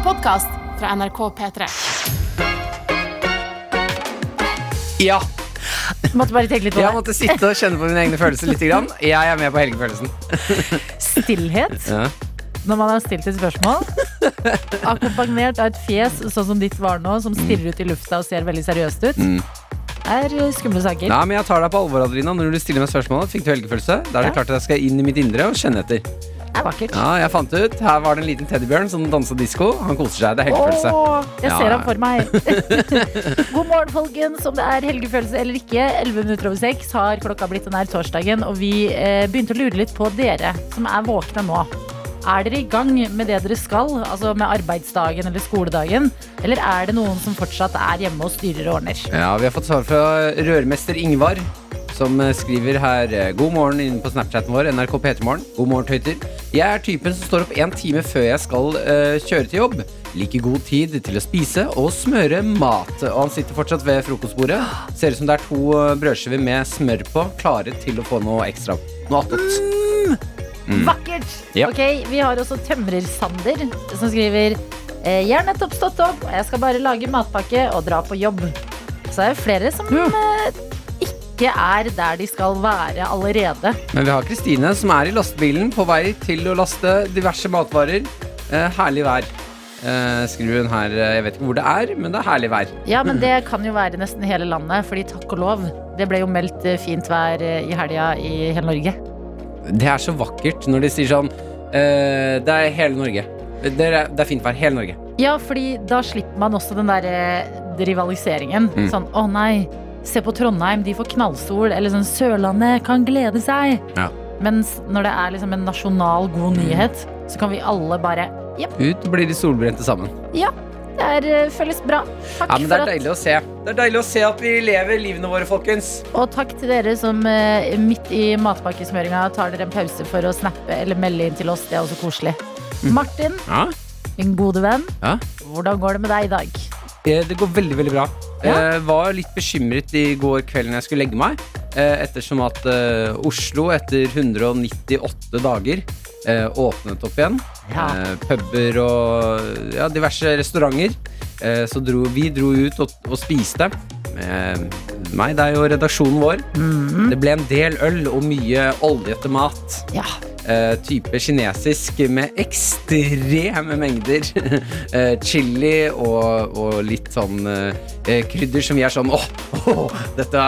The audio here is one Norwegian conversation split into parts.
En podkast fra NRK P3. Ja, Måtte bare tenke litt på jeg måtte sitte og kjenne på mine egne følelser litt. Grann. Jeg er med på helgefølelsen. Stillhet Ja. når man har stilt et spørsmål. Akkompagnert av et fjes sånn som ditt var nå, som stirrer ut i lufta og ser veldig seriøst ut. Mm. er eh, skumle saker. Nei, men Jeg tar deg på alvor, Adelina. Når du stiller meg spørsmålet, fikk du helgefølelse. Da er det Ja. klart at jeg skal inn i mitt indre og kjenne etter. Det er vakkert. Ja, jeg fant ut. Her var det en liten teddybjørn som dansa disko. Han koser seg. Det er helgefølelse. Åh, jeg ser ja. ham for meg. God morgen, folkens. Om det er helgefølelse eller ikke. 11 minutter over 6 har klokka blitt den her torsdagen, og vi eh, begynte å lure litt på dere som er våkne nå. Er dere i gang med det dere skal, altså med arbeidsdagen eller skoledagen? Eller er det noen som fortsatt er hjemme og styrer og ordner? Ja, Vi har fått svar fra rørmester Ingvar, som eh, skriver her eh, God morgen inne på Snapchaten vår, NRK P3morgen. God morgen, tøyter. Jeg er typen som står opp en time før jeg skal uh, kjøre til jobb. Like god tid til å spise og smøre mat. Og han sitter fortsatt ved frokostbordet. Ser ut som det er to brødskiver med smør på, klare til å få noe ekstra. Noe attåt. Vakkert! Ja. Ok, Vi har også Tømrer-Sander, som skriver Jeg har nettopp stått opp, og jeg skal bare lage matpakke og dra på jobb. Så er det flere som eh, ikke er der de skal være allerede. Men vi har Kristine som er i lastebilen på vei til å laste diverse matvarer. Eh, herlig vær. Eh, skriver hun her. Eh, Jeg vet ikke hvor det er, men det er herlig vær. Ja, men det kan jo være nesten hele landet, fordi takk og lov. Det ble jo meldt eh, fint vær eh, i helga i hele Norge. Det er så vakkert når de sier sånn eh, Det er hele Norge. Det er, det er fint vær. Hele Norge. Ja, fordi da slipper man også den derre rivaliseringen. Mm. Sånn å nei, se på Trondheim, de får knallsol. Eller sånn Sørlandet kan glede seg. Ja. Mens når det er liksom en nasjonal god nyhet, så kan vi alle bare Ut blir de solbrente sammen. Ja, det er, eh, føles bra. Takk Ja, men Det er at deilig å se. Det er deilig å se at vi lever livene våre, folkens. Og takk til dere som eh, midt i matpakkesmøringa tar dere en pause for å snappe eller melde inn til oss. Det er også koselig. Martin, Ja. min gode venn. Ja. Hvordan går det med deg i dag? Eh, Det går veldig, veldig bra. Ja. Jeg var litt bekymret i går kveld når jeg skulle legge meg. eh, Ettersom at eh, Oslo etter 198 dager eh, åpnet opp igjen. Ja. Eh, puber og ja, diverse restauranter. Eh, så dro, vi dro ut og, og spiste. Med meg, deg og redaksjonen vår. Mhm. Det ble en del øl og mye oljete mat. Ja. Uh, type kinesisk med ekstreme mengder uh, chili og, og litt sånn uh, krydder som vi er sånn Åh, åh, dette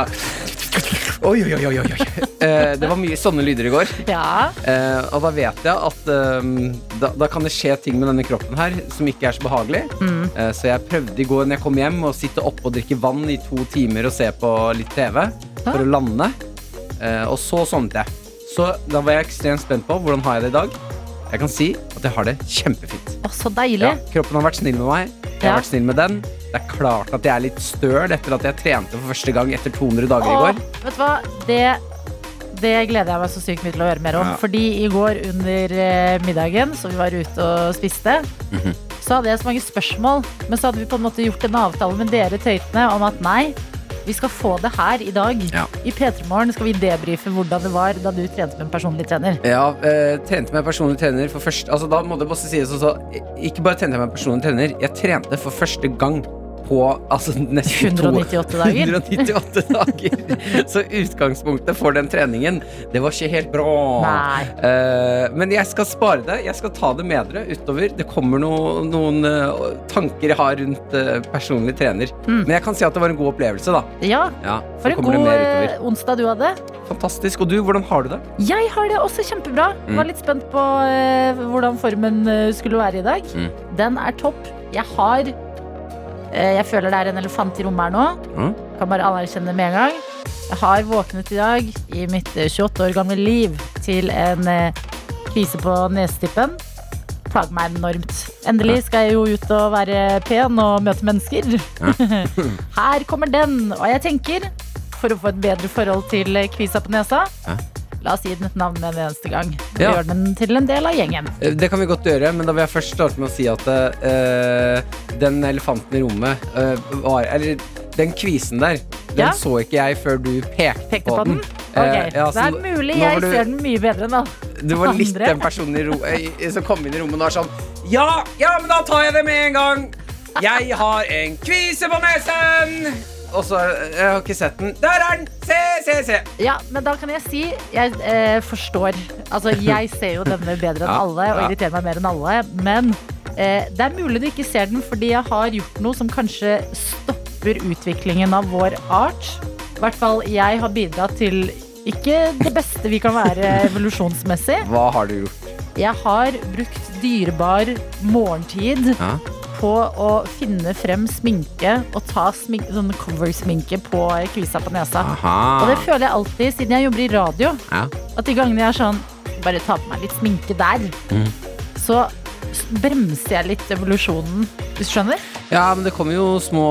Oi, oi, oi, oi, oi. Eh, det var mye sånne lyder i går. ja. Eh, og da vet jeg at eh, da, da kan det skje ting med denne kroppen her som ikke er så behagelig. Mm. Eh, så jeg prøvde i går når jeg kom hjem å sitte oppe og drikke vann i to timer og se på litt TV for å lande. Eh, og så sovnet jeg. Så da var jeg ekstremt spent på hvordan har jeg det i dag. Jeg kan si at jeg har det kjempefint. Å, så deilig. Ja, kroppen har vært snill med meg. Jeg har vært snill med den. Det er klart at jeg er litt støl etter at jeg trente for første gang etter 200 dager i går. vet du hva? Det, det gleder jeg meg så sykt mye til å høre mer om. Ja. Fordi i går under eh, middagen, så vi var ute og spiste, Mhm. så hadde jeg så mange spørsmål. Men så hadde vi på en måte gjort en avtale med dere tøytene om at nei, vi skal få det her i dag. Ja. I P3 Morgen skal vi debrife hvordan det var da du trente med en personlig trener. Ja, eh, trente med personlig trener for første Altså Da må det bare sies også Ikke bare trente jeg med personlig trener, jeg trente for første gang på altså, nesten to- 198 dager. 198 dager. Så utgangspunktet for den treningen, det var ikke helt bra. Eh, men jeg skal spare det. Jeg skal ta det med dere utover. Det kommer no, noen uh, tanker jeg har rundt uh, personlig trener. Mm. Men jeg kan si at det var en god opplevelse, da. Ja, Ja, for en god onsdag du hadde. Fantastisk. Og du, hvordan har du det? Jeg har det også kjempebra. Mm. Var litt spent på hvordan formen skulle være i dag. Mm. Den er topp. Jeg har Jeg føler det er en elefant i rommet her nå. Mm. Kan bare anerkjenne det med en gang. Jeg har våknet i dag i mitt eh, 28 år gamle liv til en eh, kvise på nesetippen. Plager meg enormt. Endelig skal jeg jo ut og være pen og møte mennesker. Her kommer den. Og jeg tenker, for å få et bedre forhold til eh, kvisa på nesa Ja. La oss gi den et navn en eneste gang. Ja. Gjør den til en del av gjengen. Eh, Det kan vi godt gjøre, men da vil jeg først starte med å si at uh, den elefanten i rommet uh, var Eller den kvisen der, den Ja. så ikke jeg før du pekte, Pekte på den? Ok, Eh, ja, Det er mulig jeg du- ser den mye bedre enn alle. Du var litt den personen i ro, som kom inn i rommet og var sånn Ja, ja, men da tar jeg det med en gang. Jeg har en kvise på nesen. Og så Jeg har ikke sett den. Der er den! Se, se, se. Ja, men da kan jeg si Jeg eh, forstår. Altså, jeg ser jo denne bedre enn Ja, alle og ja. irriterer meg mer enn alle. Men eh, det er mulig du ikke ser den fordi jeg har gjort noe som kanskje stopper utviklingen av vår art. I hvert fall jeg har bidratt til ikke det beste vi kan være evolusjonsmessig. Hva har du gjort? Jeg har brukt dyrebar morgentid Ja. På å finne frem sminke og ta smink, sånn cover-sminke på kvisa på nesa. Og det føler jeg alltid siden jeg jobber i radio. Ja. At de gangene jeg er sånn Bare ta på meg litt sminke der. Mm. Så bremser jeg litt evolusjonen, hvis du skjønner? ja, men det kommer jo små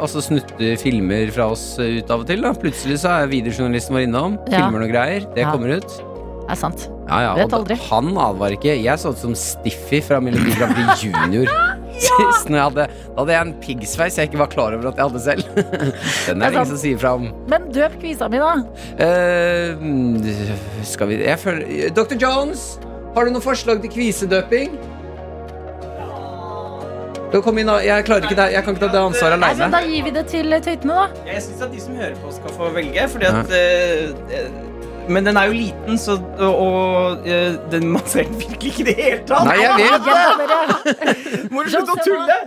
altså snutter filmer fra oss ut av og til. da Plutselig så er videojournalisten vår innom. Ja. Filmer noen greier. Det Ja. kommer ut. Det er sant. Ja, ja, Vet da- aldri. Han advarer ikke. Jeg så ut som Stiffy fra Melodi Grand Prix Junior. Sist når jeg hadde, da hadde jeg en piggsveis jeg ikke var klar over at jeg hadde selv. Den er det ingen som sier fra om. Men døp kvisa mi, da. Eh, skal vi Jeg føler Dr. Jones, har du noe forslag til kvisedøping? Kom inn, da. Jeg klarer ikke det. Jeg kan ikke ta det ansvaret aleine. Da gir vi det til tøytene, da. Jeg syns at de som hører på, skal få velge. Fordi at eh, Men den er jo liten, så, og, og eh, den, man ser den virkelig ikke i det hele tatt. Nei, jeg vet det! Må du slutte å tulle?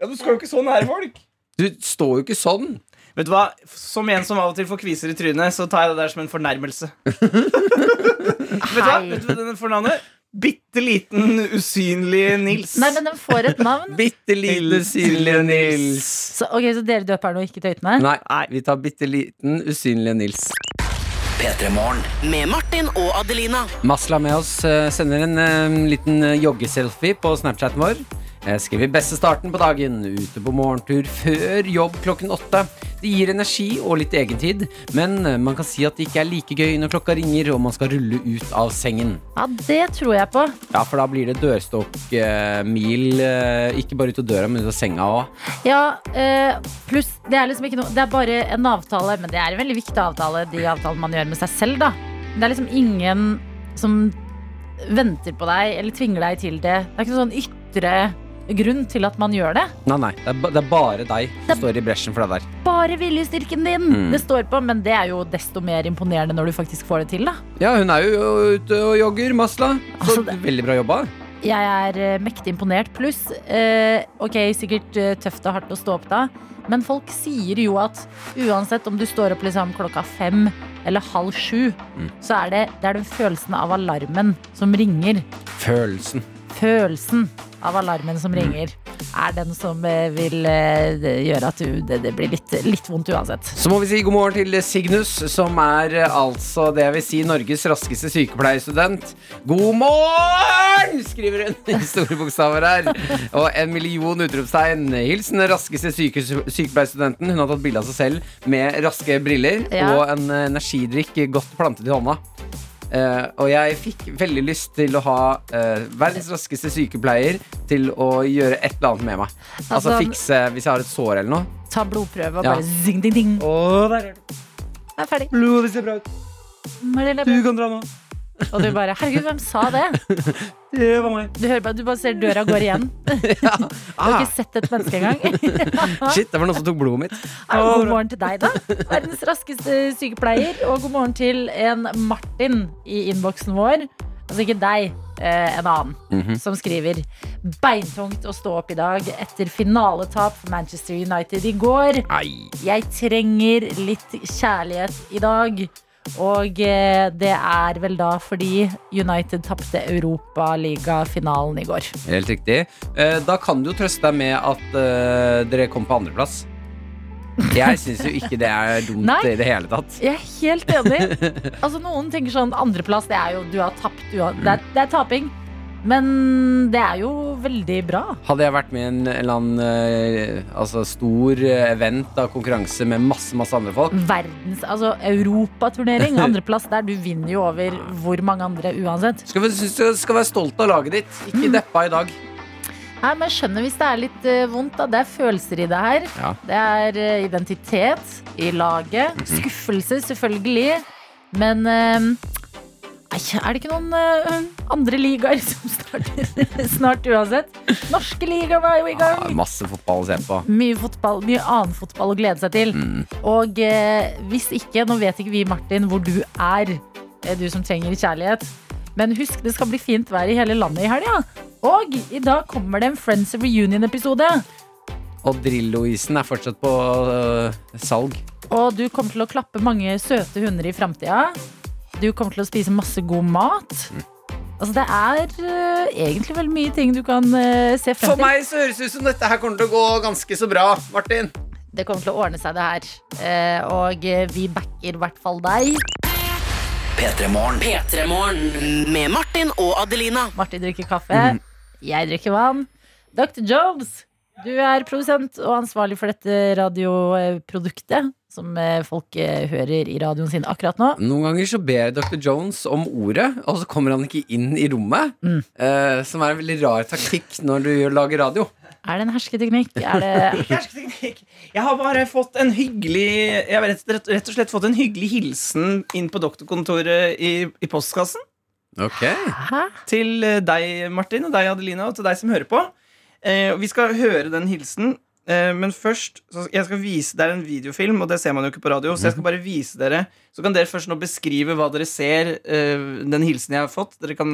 Ja, Du skal jo ikke så nære folk. Du står jo ikke sånn. Vet du hva? Som en som av og til får kviser i trynet, så tar jeg det der som en fornærmelse. Vet du hva? Vet du hva den får navnet? Bitte liten, usynlige Nils. Nei, men den får et navn. Bitte lite usynlige Nils. Så, ok, så dere døper den og ikke tøytene? Nei, vi tar bitte liten usynlige Nils. Med Martin og Adelina. Masla med oss eh, sender en eh, liten eh, joggeselfie på Snapchaten vår. Jeg skriver beste starten på dagen, ute på morgentur før jobb klokken åtte. Det gir energi og litt egentid, men eh, man kan si at det ikke er like gøy når klokka ringer og man skal rulle ut av sengen. Ja, det tror jeg på. Ja, for da blir det dørstokkmil, eh, ikke bare ut av døra, men ut av senga òg. Ja, eh, pluss det er liksom ikke noe Det er bare en avtale, men det er en veldig viktig avtale, de avtalene man gjør med seg selv, da. Det er liksom ingen som venter på deg eller tvinger deg til det. Det er ikke noe sånn ytre grunn til at man gjør det. Nei, nei, det er, ba- det er bare deg Det- som står i bresjen for det der. Bare viljestyrken din Mm. det står på, men det er jo desto mer imponerende når du faktisk får det til, da. Ja, hun er jo ute og jogger, Masla. Så Altså, det- veldig bra jobba. Jeg er eh, mektig imponert. Pluss, eh, ok, sikkert eh, tøft og hardt å stå opp da, men folk sier jo at uansett om du står opp liksom klokka fem eller halv sju, Mm. så er det, det er den følelsen av alarmen som ringer. Følelsen. Følelsen av alarmen som ringer, er den som eh, vil eh, gjøre at du, det, det blir litt, litt vondt uansett. Så må vi si god morgen til Signus, som er eh, altså det jeg vil si Norges raskeste sykepleierstudent. God morgen! skriver hun i store bokstaver her. Og en million utropstegn. Hilsen den raskeste syke sykepleierstudenten. Hun har tatt bilde av seg selv med raske briller Ja. og en eh, energidrikk godt plantet i hånda. Eh, og jeg fikk veldig lyst til å ha uh, verdens raskeste sykepleier til å gjøre et eller annet med meg. Altså, Altså- fikse hvis jeg har et sår eller noe. Ta blodprøve og Ja. bare zing, ding, ding. Og der er det. Er ferdig. Blodet ser bra ut. Du kan dra nå. Og du bare Herregud, hvem sa det? Det var meg. Du hører bare, du bare ser døra går igjen. Du har Ah, ikke sett et menneske engang. shit, det var noen som tok blodet mitt. Ja, God morgen til deg, da. Verdens raskeste sykepleier. Og god morgen til en Martin i innboksen vår. Altså ikke deg, eh, en annen, Mhm. som skriver Beintungt å stå opp i dag etter finaletap for Manchester United i går. Nei. Jeg trenger litt kjærlighet i dag. Og eh, det er vel da fordi United tapte Europaligafinalen i går. Helt riktig. Eh, Da kan du jo trøste deg med at eh, dere kom på andreplass. Jeg syns jo ikke det er dumt Nei. i det hele tatt. Jeg er helt enig. Altså Noen tenker sånn andreplass, det er jo du har tapt. Det, er, det er taping. Men det er jo veldig bra. Hadde jeg vært med i en, eller annen eh, altså stor eh, event av konkurranse med masse masse andre folk Verdens, altså Europaturnering, andreplass der. Du vinner jo over hvor mange andre uansett. skal, vi, skal være stolt av laget ditt. Ikke deppa i dag. Nei, men jeg skjønner hvis det er litt eh, vondt. da Det er følelser i det her. Ja. Det er identitet i laget. Skuffelse, selvfølgelig. Men er det ikke noen uh, andre ligaer som starter snart uansett? Norske ligaer var jo i Ja, masse fotball å se på. Mye fotball, mye annen fotball å glede seg til. Mm. Og uh, hvis ikke, nå vet ikke vi, Martin, hvor du er, eh, du som trenger kjærlighet. Men husk, det skal bli fint vær i hele landet i helga. Og i dag kommer det en Friends of Reunion-episode. Og Drillo-isen er fortsatt på uh, salg. Og du kommer til å klappe mange søte hunder i framtida. Du kommer til å spise masse god mat. Altså, det er uh, egentlig veldig mye ting du kan uh, se frem til. For meg så høres det ut som dette her kommer til å gå ganske så bra, Martin. Det kommer til å ordne seg, det her. Uh, og vi backer i hvert fall deg. P3 Morgen. P3 Morgen. Med Martin og Adelina. Martin drikker kaffe. Jeg drikker vann. Dr. Jones, du er produsent og ansvarlig for dette radioproduktet som eh, folk eh, hører i radioen sin akkurat nå. Noen ganger så ber Dr. Jones om ordet, og så kommer han ikke inn i rommet. Mm. eh, som er en veldig rar taktikk når du lager radio. Er det en hersketeknikk? Er det Hersketeknikk. Jeg har bare fått en hyggelig Jeg har rett, og slett fått en hyggelig hilsen inn på doktorkontoret i, i postkassen. Ok Hæ? Til eh, deg, Martin, og deg, Adelina, og til deg som hører på. Eh, vi skal høre den hilsen. Eh, men først så jeg skal vise Det er en videofilm, og det ser man jo ikke på radio. Så jeg skal bare vise dere Så kan dere først nå beskrive hva dere ser. eh, den hilsen jeg har fått. Dere kan,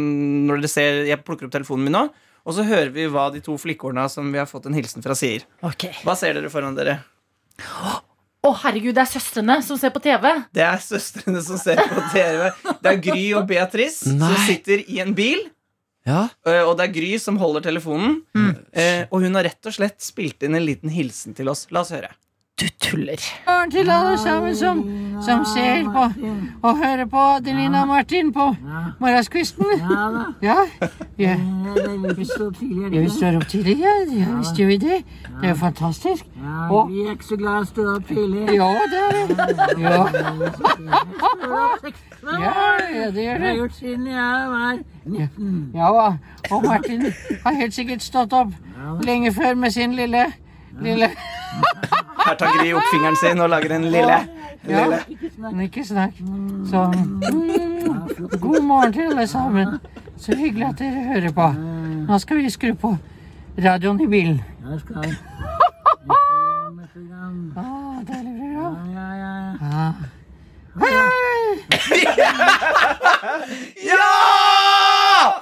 når dere ser Jeg plukker opp telefonen min nå. Og så hører vi hva de to flikkårene som vi har fått en hilsen fra, sier. Okay. Hva ser dere foran dere? Å, herregud, det er søstrene som ser på TV. Det er søstrene som ser på TV. Det er Gry og Beatrice som sitter i en bil. Ja øh, Og det er Gry som holder telefonen. Mm. Eh, og hun har rett og slett spilt inn en liten hilsen til oss. La oss høre. Du tuller. morgen til alle sammen som, som ser på og hører på Adelina og Martin på morgenskvisten. Ja, ja. Vi står opp tidlig, ja. ja visst gjør vi det. Det er jo fantastisk. Ja, Vi er ikke så glad i å stå opp tidlig. ja, det er det. Ja. Ja, ja, det gjør Det har gjort siden jeg var Ja, og Martin har helt sikkert stått opp lenge før med sin lille, lille Her tar Gry opp fingeren sin og lager en lille. Ja, lille. men ikke snakk. Så mm, god morgen til alle sammen. Så hyggelig at dere hører på. Nå skal vi skru på radioen i bilen. Jeg skal Å, deilig program. Ja, ja, ja. Ja. Hei, hei! Ja!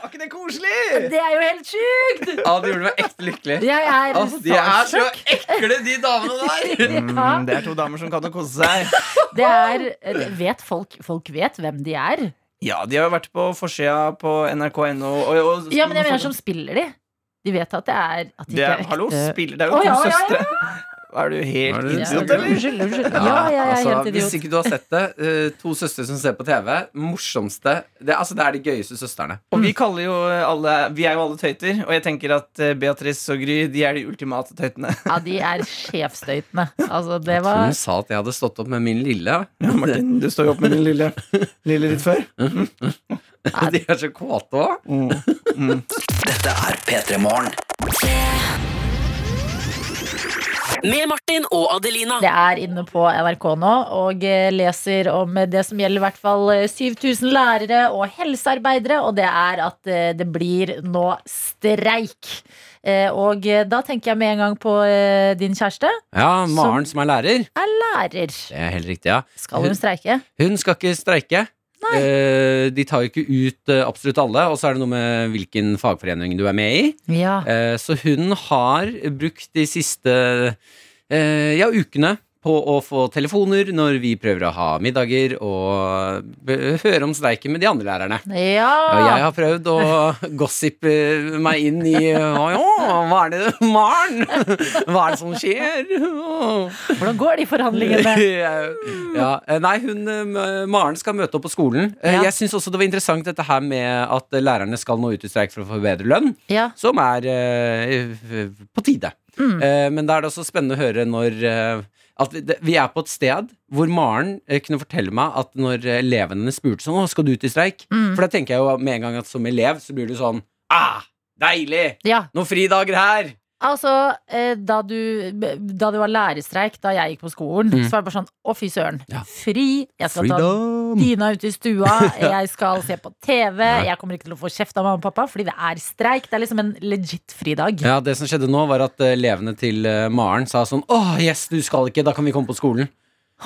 Var ikke det koselig? Det er jo helt sjukt! Ja, det gjorde meg ekte lykkelig. Jeg er Altså, de er så ekle, de damene der! Ja, Mm, det er to damer som kan å kose seg. det er Vet folk Folk vet hvem de er? Ja, de har jo vært på forsida på nrk.no. Ja, men jeg mener som spiller de. De vet at det er at de det ikke er, ekte. Hallo, spiller Det er jo oh, to ja, ja, ja. Er du helt Er du- idiot, eller? Unnskyld, unnskyld. Ja, jeg er altså, helt Hvis ikke du har sett det, eh, to søstre som ser på TV, morsomste Det, altså, det er de gøyeste søstrene. Og vi kaller jo alle Vi er jo alle tøyter, og jeg tenker at eh, Beatrice og Gry De er de ultimate tøytene. Ja, de er sjefstøytene. Altså, det var Hun sa at jeg hadde stått opp med min lille. Ja, Martin, du står jo opp med din lille, lille litt før. De er så kåte òg. Dette er P3 Morgen. Med Martin og Adelina. Det er inne på NRK nå og eh, leser om det som gjelder i hvert fall eh, 7000 lærere og helsearbeidere, og det er at eh, det blir nå streik. Eh, Og eh, da tenker jeg med en gang på eh, din kjæreste. Ja, Maren som er lærer. Er lærer. Det er helt riktig, ja. Skal hun streike? Hun skal ikke streike. Eh, de tar jo ikke ut eh, absolutt alle, og så er det noe med hvilken fagforening du er med i. Ja. Eh, så hun har brukt de siste eh, ja, ukene på å få telefoner når vi prøver å ha middager og høre om streiken med de andre lærerne. Og jeg har prøvd å gossipe meg inn i ja, hva er det Maren? Hva er det som skjer? Hvordan går de forhandlingene? ja, nei, hun Maren skal møte opp på skolen. Eh, Ja. Jeg syns også det var interessant dette her med at lærerne skal nå ut i streik for å få bedre lønn, Ja. som er eh, på tide. Mm. Eh, men da er det også spennende å høre når eh, at vi, det, vi er på et sted hvor Maren eh, kunne fortelle meg at når elevene spurte sånn, «Å, skal du ut i streik? Mm. For da tenker jeg jo med en gang at som elev så blir du sånn Ah, deilig! ja. Noen fridager her! Altså, eh, da, du, da det var lærerstreik da jeg gikk på skolen, Mm. så var det bare sånn Å, fy søren. Ja. Fri. Jeg skal ta Dina ut i stua. Jeg skal se på TV. Jeg kommer ikke til å få kjeft av mamma og pappa fordi det er streik. Det er liksom en legit fridag. Ja, Det som skjedde nå, var at eh, elevene til eh, Maren sa sånn Åh, yes, du skal ikke, da kan vi komme på skolen.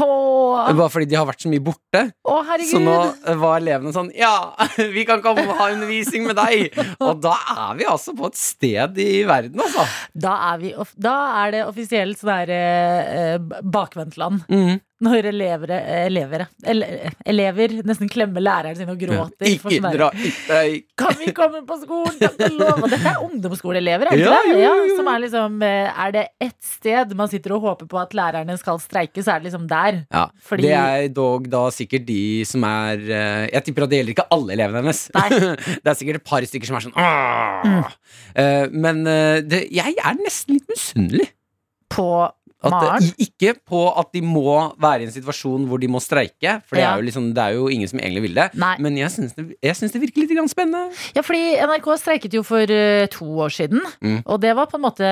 Åh, Bare fordi de har vært så mye borte. Oh. Så nå eh, var elevene sånn Ja, vi kan komme og ha undervisning med deg! Og da er vi altså på et sted i verden, altså. Da er, vi, da er det offisielt sånn her eh, bakvendtland. Mhm. Når elever, elever, ele- elever nesten klemmer læreren sin og gråter. Ikke dra ikke Kan vi komme på skolen? Dette er ungdomsskoleelever, er det Ja, det? som er liksom eh, Er det ett sted man sitter og håper på at lærerne skal streike, så er det liksom der. Ja, Fordi- Det er dog da sikkert de som er eh, Jeg tipper at det gjelder ikke alle elevene hennes. Det er sikkert et par stykker som er sånn «Åh!» Eh, Men det, jeg er nesten litt misunnelig. På At, ikke på at de må være i en situasjon hvor de må streike, for det, Ja. er, jo liksom, det er jo ingen som egentlig vil det. Nei. Men jeg syns det, det virker litt spennende. Ja, fordi NRK streiket jo for uh, to år siden. Mm. Og det var på en måte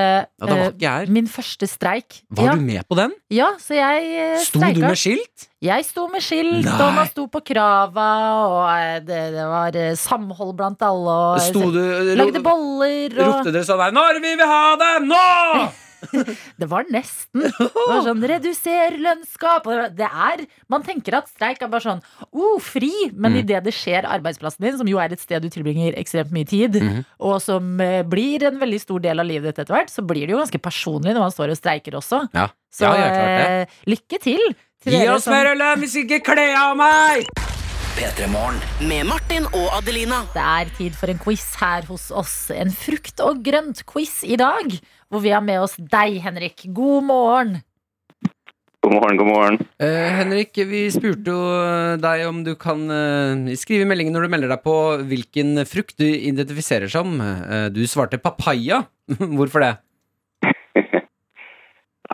Ja, eh, min første streik. Var ja, du med på den? ja, så jeg uh, Sto du med skilt? Jeg sto med skilt, Nei. og man sto på krava, og det, det var samhold blant alle. Og du lagde boller og Ropte dere sånn her 'Når vil vi ha det? Nå!' Det var nesten. Det var sånn reduser lønnsgap. Det er, man tenker at streik er bare sånn oh, fri, men Mm. idet det skjer arbeidsplassen din, som jo er et sted du tilbringer ekstremt mye tid, mm. og som eh, blir en veldig stor del av livet ditt etter hvert, så blir det jo ganske personlig når man står og streiker også. Ja. Så Ja, eh, lykke til. til Gi oss mer lønn hvis ikke kle av meg! Med Martin og Adelina. Det er tid for en quiz her hos oss. En frukt- og grønt-quiz i dag. Hvor vi har med oss deg, Henrik. God morgen. God morgen, god morgen. Eh, Henrik, vi spurte jo deg om du kan eh, skrive meldingen når du melder deg på hvilken frukt du identifiserer som. Eh, du svarte papaya. Hvorfor det?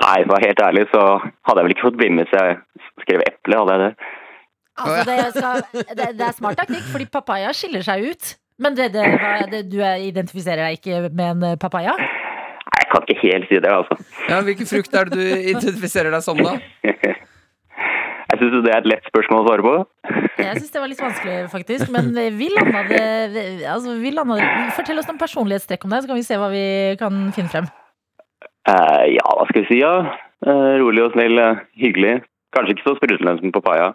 Nei, for å være helt ærlig så hadde jeg vel ikke fått bli med hvis jeg skrev eple, hadde jeg det? Altså, det, skal, det, det er smart taktikk, fordi papaya skiller seg ut. Men det, det, det, du er- identifiserer deg ikke med en eh, papaya? Jeg kan ikke helt si det, altså. Ja, Hvilken frukt er det du identifiserer deg som, da? Jeg syns det er et lett spørsmål å svare på. Jeg syns det var litt vanskelig, faktisk. Men vi landa det altså, vi landa det. Fortell oss noen personlighetstrekk om deg, så kan vi se hva vi kan finne frem. Uh, ja, hva skal vi si, ja. Uh, rolig og snill, eh, hyggelig. Kanskje ikke så sprudlende som en papaya.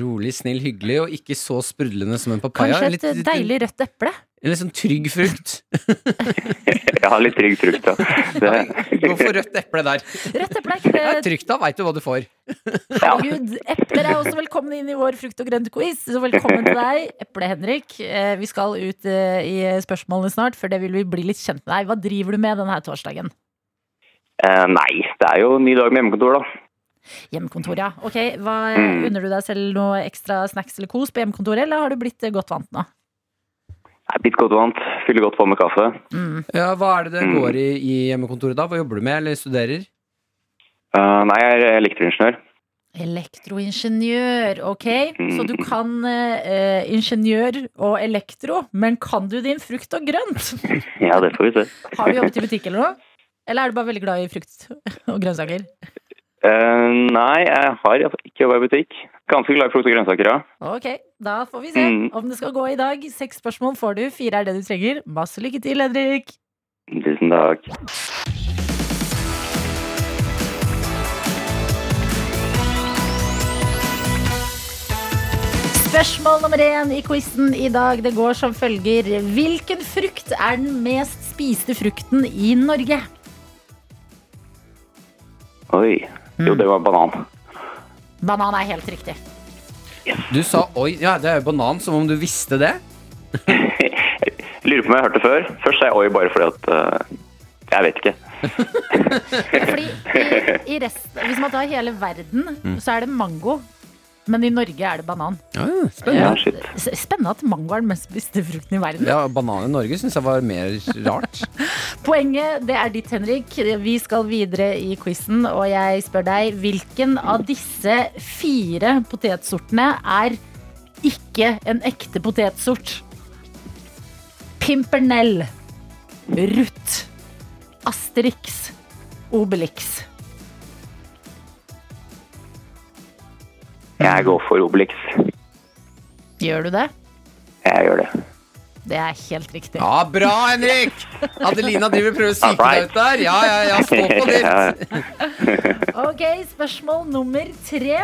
Rolig, snill, hyggelig og ikke så sprudlende som en papaya. Kanskje Litt- et litt- deilig rødt eple? En litt sånn trygg frukt. Har litt trygg frukt, ja. Det, Gå for rødt eple der. Rødt eple er ikke Det er trygt, da veit du hva du får. Herregud, epler er også velkommen inn i vår frukt- og grønt-quiz. Så velkommen til deg, Eple Henrik. Eh, Vi skal ut eh, i spørsmålene snart, for det vil vi bli litt kjent med deg. Hva driver du med denne torsdagen? eh, nei, det er jo en ny dag med hjemmekontor, da. Hjemmekontor, ja. Ok, hva, Mm. Unner du deg selv noe ekstra snacks eller kos på hjemmekontoret, eller har du blitt godt vant nå? Jeg er bitt godt vant. Fyller godt på med kaffe. Mm. Ja, Hva er det det Mm. går i i hjemmekontoret da? Hva jobber du med, eller studerer? Uh, nei, jeg er elektroingeniør. Elektroingeniør, ok. Mm. Så du kan uh, ingeniør og elektro, men kan du din frukt og grønt? Ja, det får vi se. Har du jobbet i butikk eller noe? Eller er du bare veldig glad i frukt og grønnsaker? Uh, nei, jeg har ikke jobba i butikk. Ganske glad i frukt og grønnsaker, ja. Ok, da får vi se Mm. om det skal gå i dag. Seks spørsmål får du, fire er det du trenger. Masse lykke til, Henrik. Tusen takk. Spørsmål nummer én i quizen i dag, det går som følger. Hvilken frukt er den mest spiste frukten i Norge? Oi. Jo, det var banan. Banan er helt riktig. Du sa oi. Ja, det er jo banan, som om du visste det. jeg Lurer på om jeg har hørt det før. Først sa jeg oi bare fordi at uh, Jeg vet ikke. Fordi i, i resten, Hvis man tar hele verden, så er det mango. Men i Norge er det banan. Ja, Ja, spennende. Ja, Spennende at mango er den mest spiste frukten i verden. Ja, Banan i Norge syns jeg var mer rart. Poenget det er ditt, Henrik. Vi skal videre i quizen, og jeg spør deg hvilken av disse fire potetsortene er ikke en ekte potetsort? Pimpernell, rutt, Asterix, Obelix? Jeg går for Obelix. Gjør du det? Jeg gjør det. Det er helt riktig. Ja, bra, Henrik! Adelina driver prøver å psyke deg ut der. Ja, ja, ja, stå på ditt. Ok, Spørsmål nummer tre.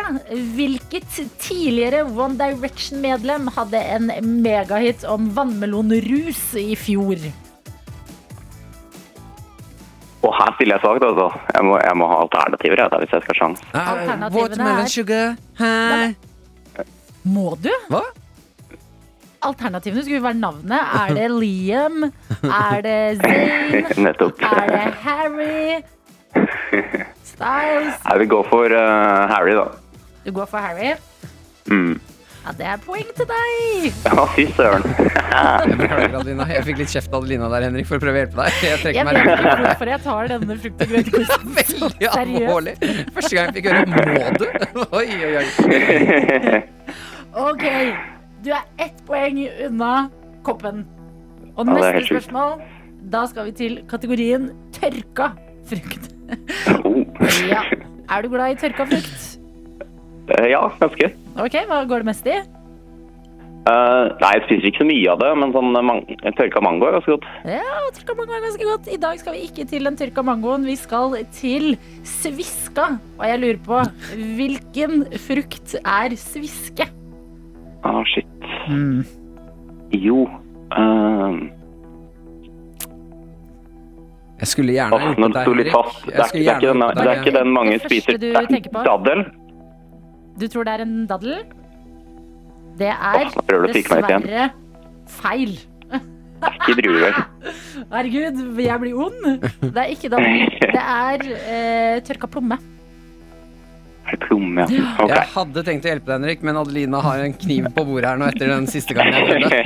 Hvilket tidligere One Direction-medlem hadde en megahit om vannmelonrus i fjor? Og her stiller jeg svakt, altså. Jeg må, jeg må ha alternativer jeg, da, hvis jeg skal ha sjans. Alternativene Watermelon er- sugar Hei. Må du? Hva? Alternativene skulle være navnet. Er det Liam? Er det Zayn? Nettopp. Er det Harry? Styles? Jeg vil gå for eh, Harry, da. Du går for Harry? Mm. Ja, det er poeng til deg! Ja, fy søren. Jeg beklager, Adelina. Jeg fikk litt kjeft av Adelina der, Henrik, for å prøve å hjelpe deg. Jeg trekker Jeg meg rett ikke hvorfor jeg tar denne frukt- og grøntquizen seriøst. alvorlig. Første gang jeg fikk høre 'må du'. Oi, oi, oi. Ok, du er ett poeng unna koppen. Og Ja, neste spørsmål, da skal vi til kategorien tørka frukt. oh. Ja. Er du glad i tørka frukt? Eh, Ja, ganske. Ok, hva går det mest i? Uh, nei, jeg spiser ikke så mye av det, men sånn man tørka mango er ganske godt. Ja, tørka mango er ganske godt. I dag skal vi ikke til den tørka mangoen. Vi skal til sviska. Og jeg lurer på, hvilken frukt er sviske? Ah, shit. Jo uh... Jeg skulle gjerne oh, gjort sto litt Henrik. Det er, det, er ikke den, det mange spiser. Det er? Daddel. Du tror det er en daddel? Det er Åh, dessverre feil. Det er ikke druer. Herregud, jeg blir ond. Det er ikke daddel. Det er eh, tørka plomme. Er det plomme, ja. Okay. Jeg hadde tenkt å hjelpe deg, Henrik, men Adelina har en kniv på bordet her nå etter den siste gangen jeg prøvde.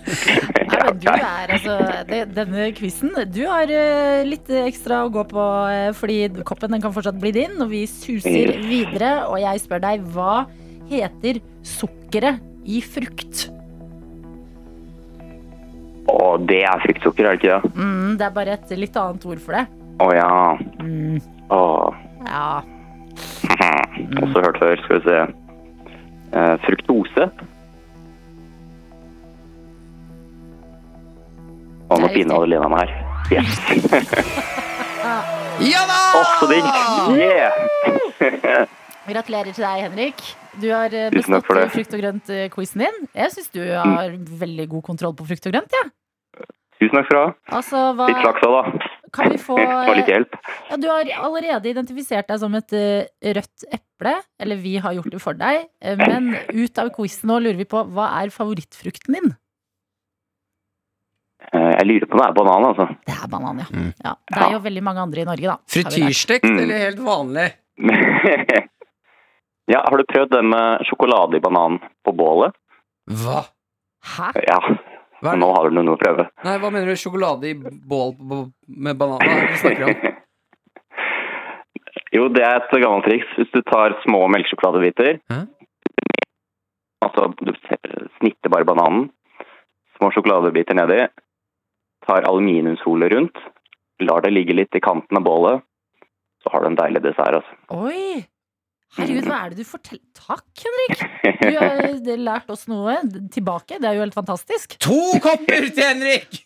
Nei, men du er altså det, Denne quizen Du har eh, litt ekstra å gå på, eh, fordi koppen den kan fortsatt bli din. Og vi suser videre, og jeg spør deg hva heter sukkeret i frukt? Å, det er fruktsukker, er det ikke det? Mm, det er bare et litt annet ord for det. Å ja. Mm, Å, ja. Også hørt før. Skal vi se. Eh, fruktose. Å, nå er. Adelina meg her. Yes. Ja da! Å, så digg! Yeah! Gratulerer til deg, Henrik. Du har eh, bestått eh, frukt og grønt-quizen din. Jeg syns du har veldig god kontroll på frukt og grønt. Ja. Tusen takk skal du ha. Altså, hva Litt flaks òg, da. Kan vi få Få litt hjelp. ja, Du har allerede identifisert deg som et eh, rødt eple. Eller vi har gjort det for deg. Eh, Men ut av quizen nå lurer vi på hva er favorittfrukten din? Eh, Jeg lurer på om det er banan, altså. Det er banan, ja. Mm. ja. Det er jo veldig mange andre i Norge, da. Frityrstekt Mm. eller helt vanlig? ja, har du prøvd den med sjokolade i banan på bålet? Hva? Hæ? Ja, Hva, nå har du noe å prøve. Nei, hva mener du? Sjokolade i bål med banan? Hva er det du snakker om? Jo, det er et gammelt triks. Hvis du tar små melkesjokoladebiter Hæ? Altså, du snitter bare bananen. Små sjokoladebiter nedi. Tar aluminiumsfolie rundt. Lar det ligge litt i kanten av bålet. Så har du en deilig dessert, altså. Oi! Herregud, hva er det du forteller? Takk, Henrik! Du har lært oss noe tilbake. Det er jo helt fantastisk. To kopper til Henrik!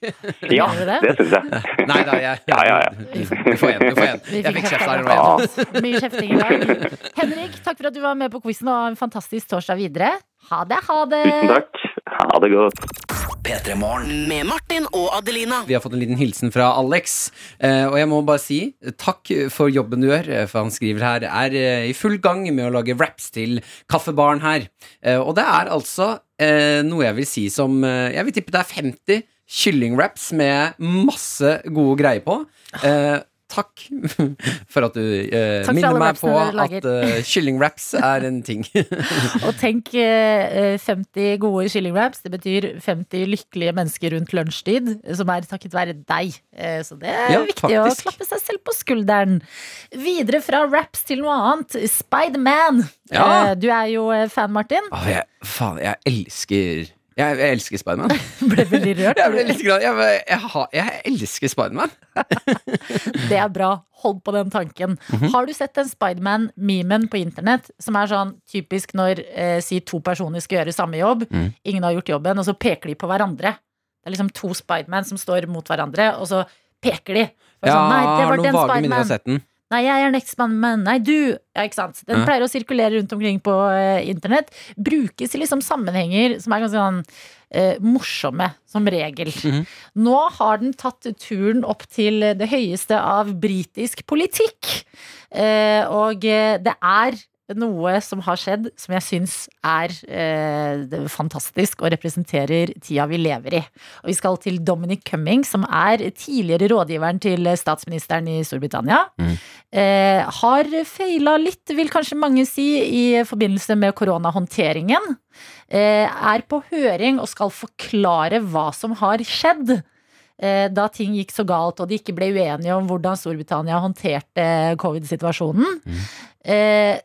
Ja, det? det syns jeg. Nei da, jeg Ja, ja, ja. Du får en. Du får en. Vi Jeg fikk kjeft der igjen. Mye kjefting i dag. Henrik, takk for at du var med på quizen, og ha en fantastisk torsdag videre. Ha det, ha det! Tusen takk. Ha det godt. P3 Morgen med Martin og Adelina. Vi har fått en liten hilsen fra Alex, eh, og jeg må bare si takk for jobben du gjør. eh, For han skriver her er eh, i full gang med å lage raps til kaffebaren her. Eh, Og det er altså eh, noe jeg vil si som Jeg vil tippe det er 50 kyllingwraps med masse gode greier på. Eh, Takk for at du eh, minner meg på at uh, kyllingwraps er en ting. Og tenk eh, 50 gode kyllingwraps. Det betyr 50 lykkelige mennesker rundt lunsjtid, som er takket være deg. Eh, Så det er Ja, viktig å klappe seg selv på skulderen. Videre fra wraps til noe annet. Spiderman. Ja. Eh, Du er jo eh, fan, Martin. Åh, jeg, faen, jeg elsker Jeg, jeg elsker Spiderman. Ble veldig rørt. Jeg, ble litt jeg, jeg, jeg elsker Spiderman. Det er bra. Hold på den tanken. Mhm. Har du sett den Spiderman-memen på internett som er sånn typisk når eh, si to personer skal gjøre samme jobb, Mm. ingen har gjort jobben, og så peker de på hverandre. Det er liksom to Spiderman som står mot hverandre, og så peker de. Og Ja, sånn, Nei, det var den Spiderman. Nei, jeg er next men Nei, du. Ja, ikke sant. Den pleier å sirkulere rundt omkring på uh, internett. Brukes i liksom sammenhenger som er ganske sånn uh, morsomme, som regel. Mhm. Nå har den tatt turen opp til det høyeste av britisk politikk. Uh, og det er noe som har skjedd som jeg syns er eh, fantastisk og representerer tida vi lever i. Og vi skal til Dominic Cumming, som er tidligere rådgiveren til statsministeren i Storbritannia. Mm. Eh, har feila litt, vil kanskje mange si, i forbindelse med koronahåndteringen. Eh, er på høring og skal forklare hva som har skjedd. Eh, da ting gikk så galt og de ikke ble uenige om hvordan Storbritannia håndterte covid-situasjonen. Eh,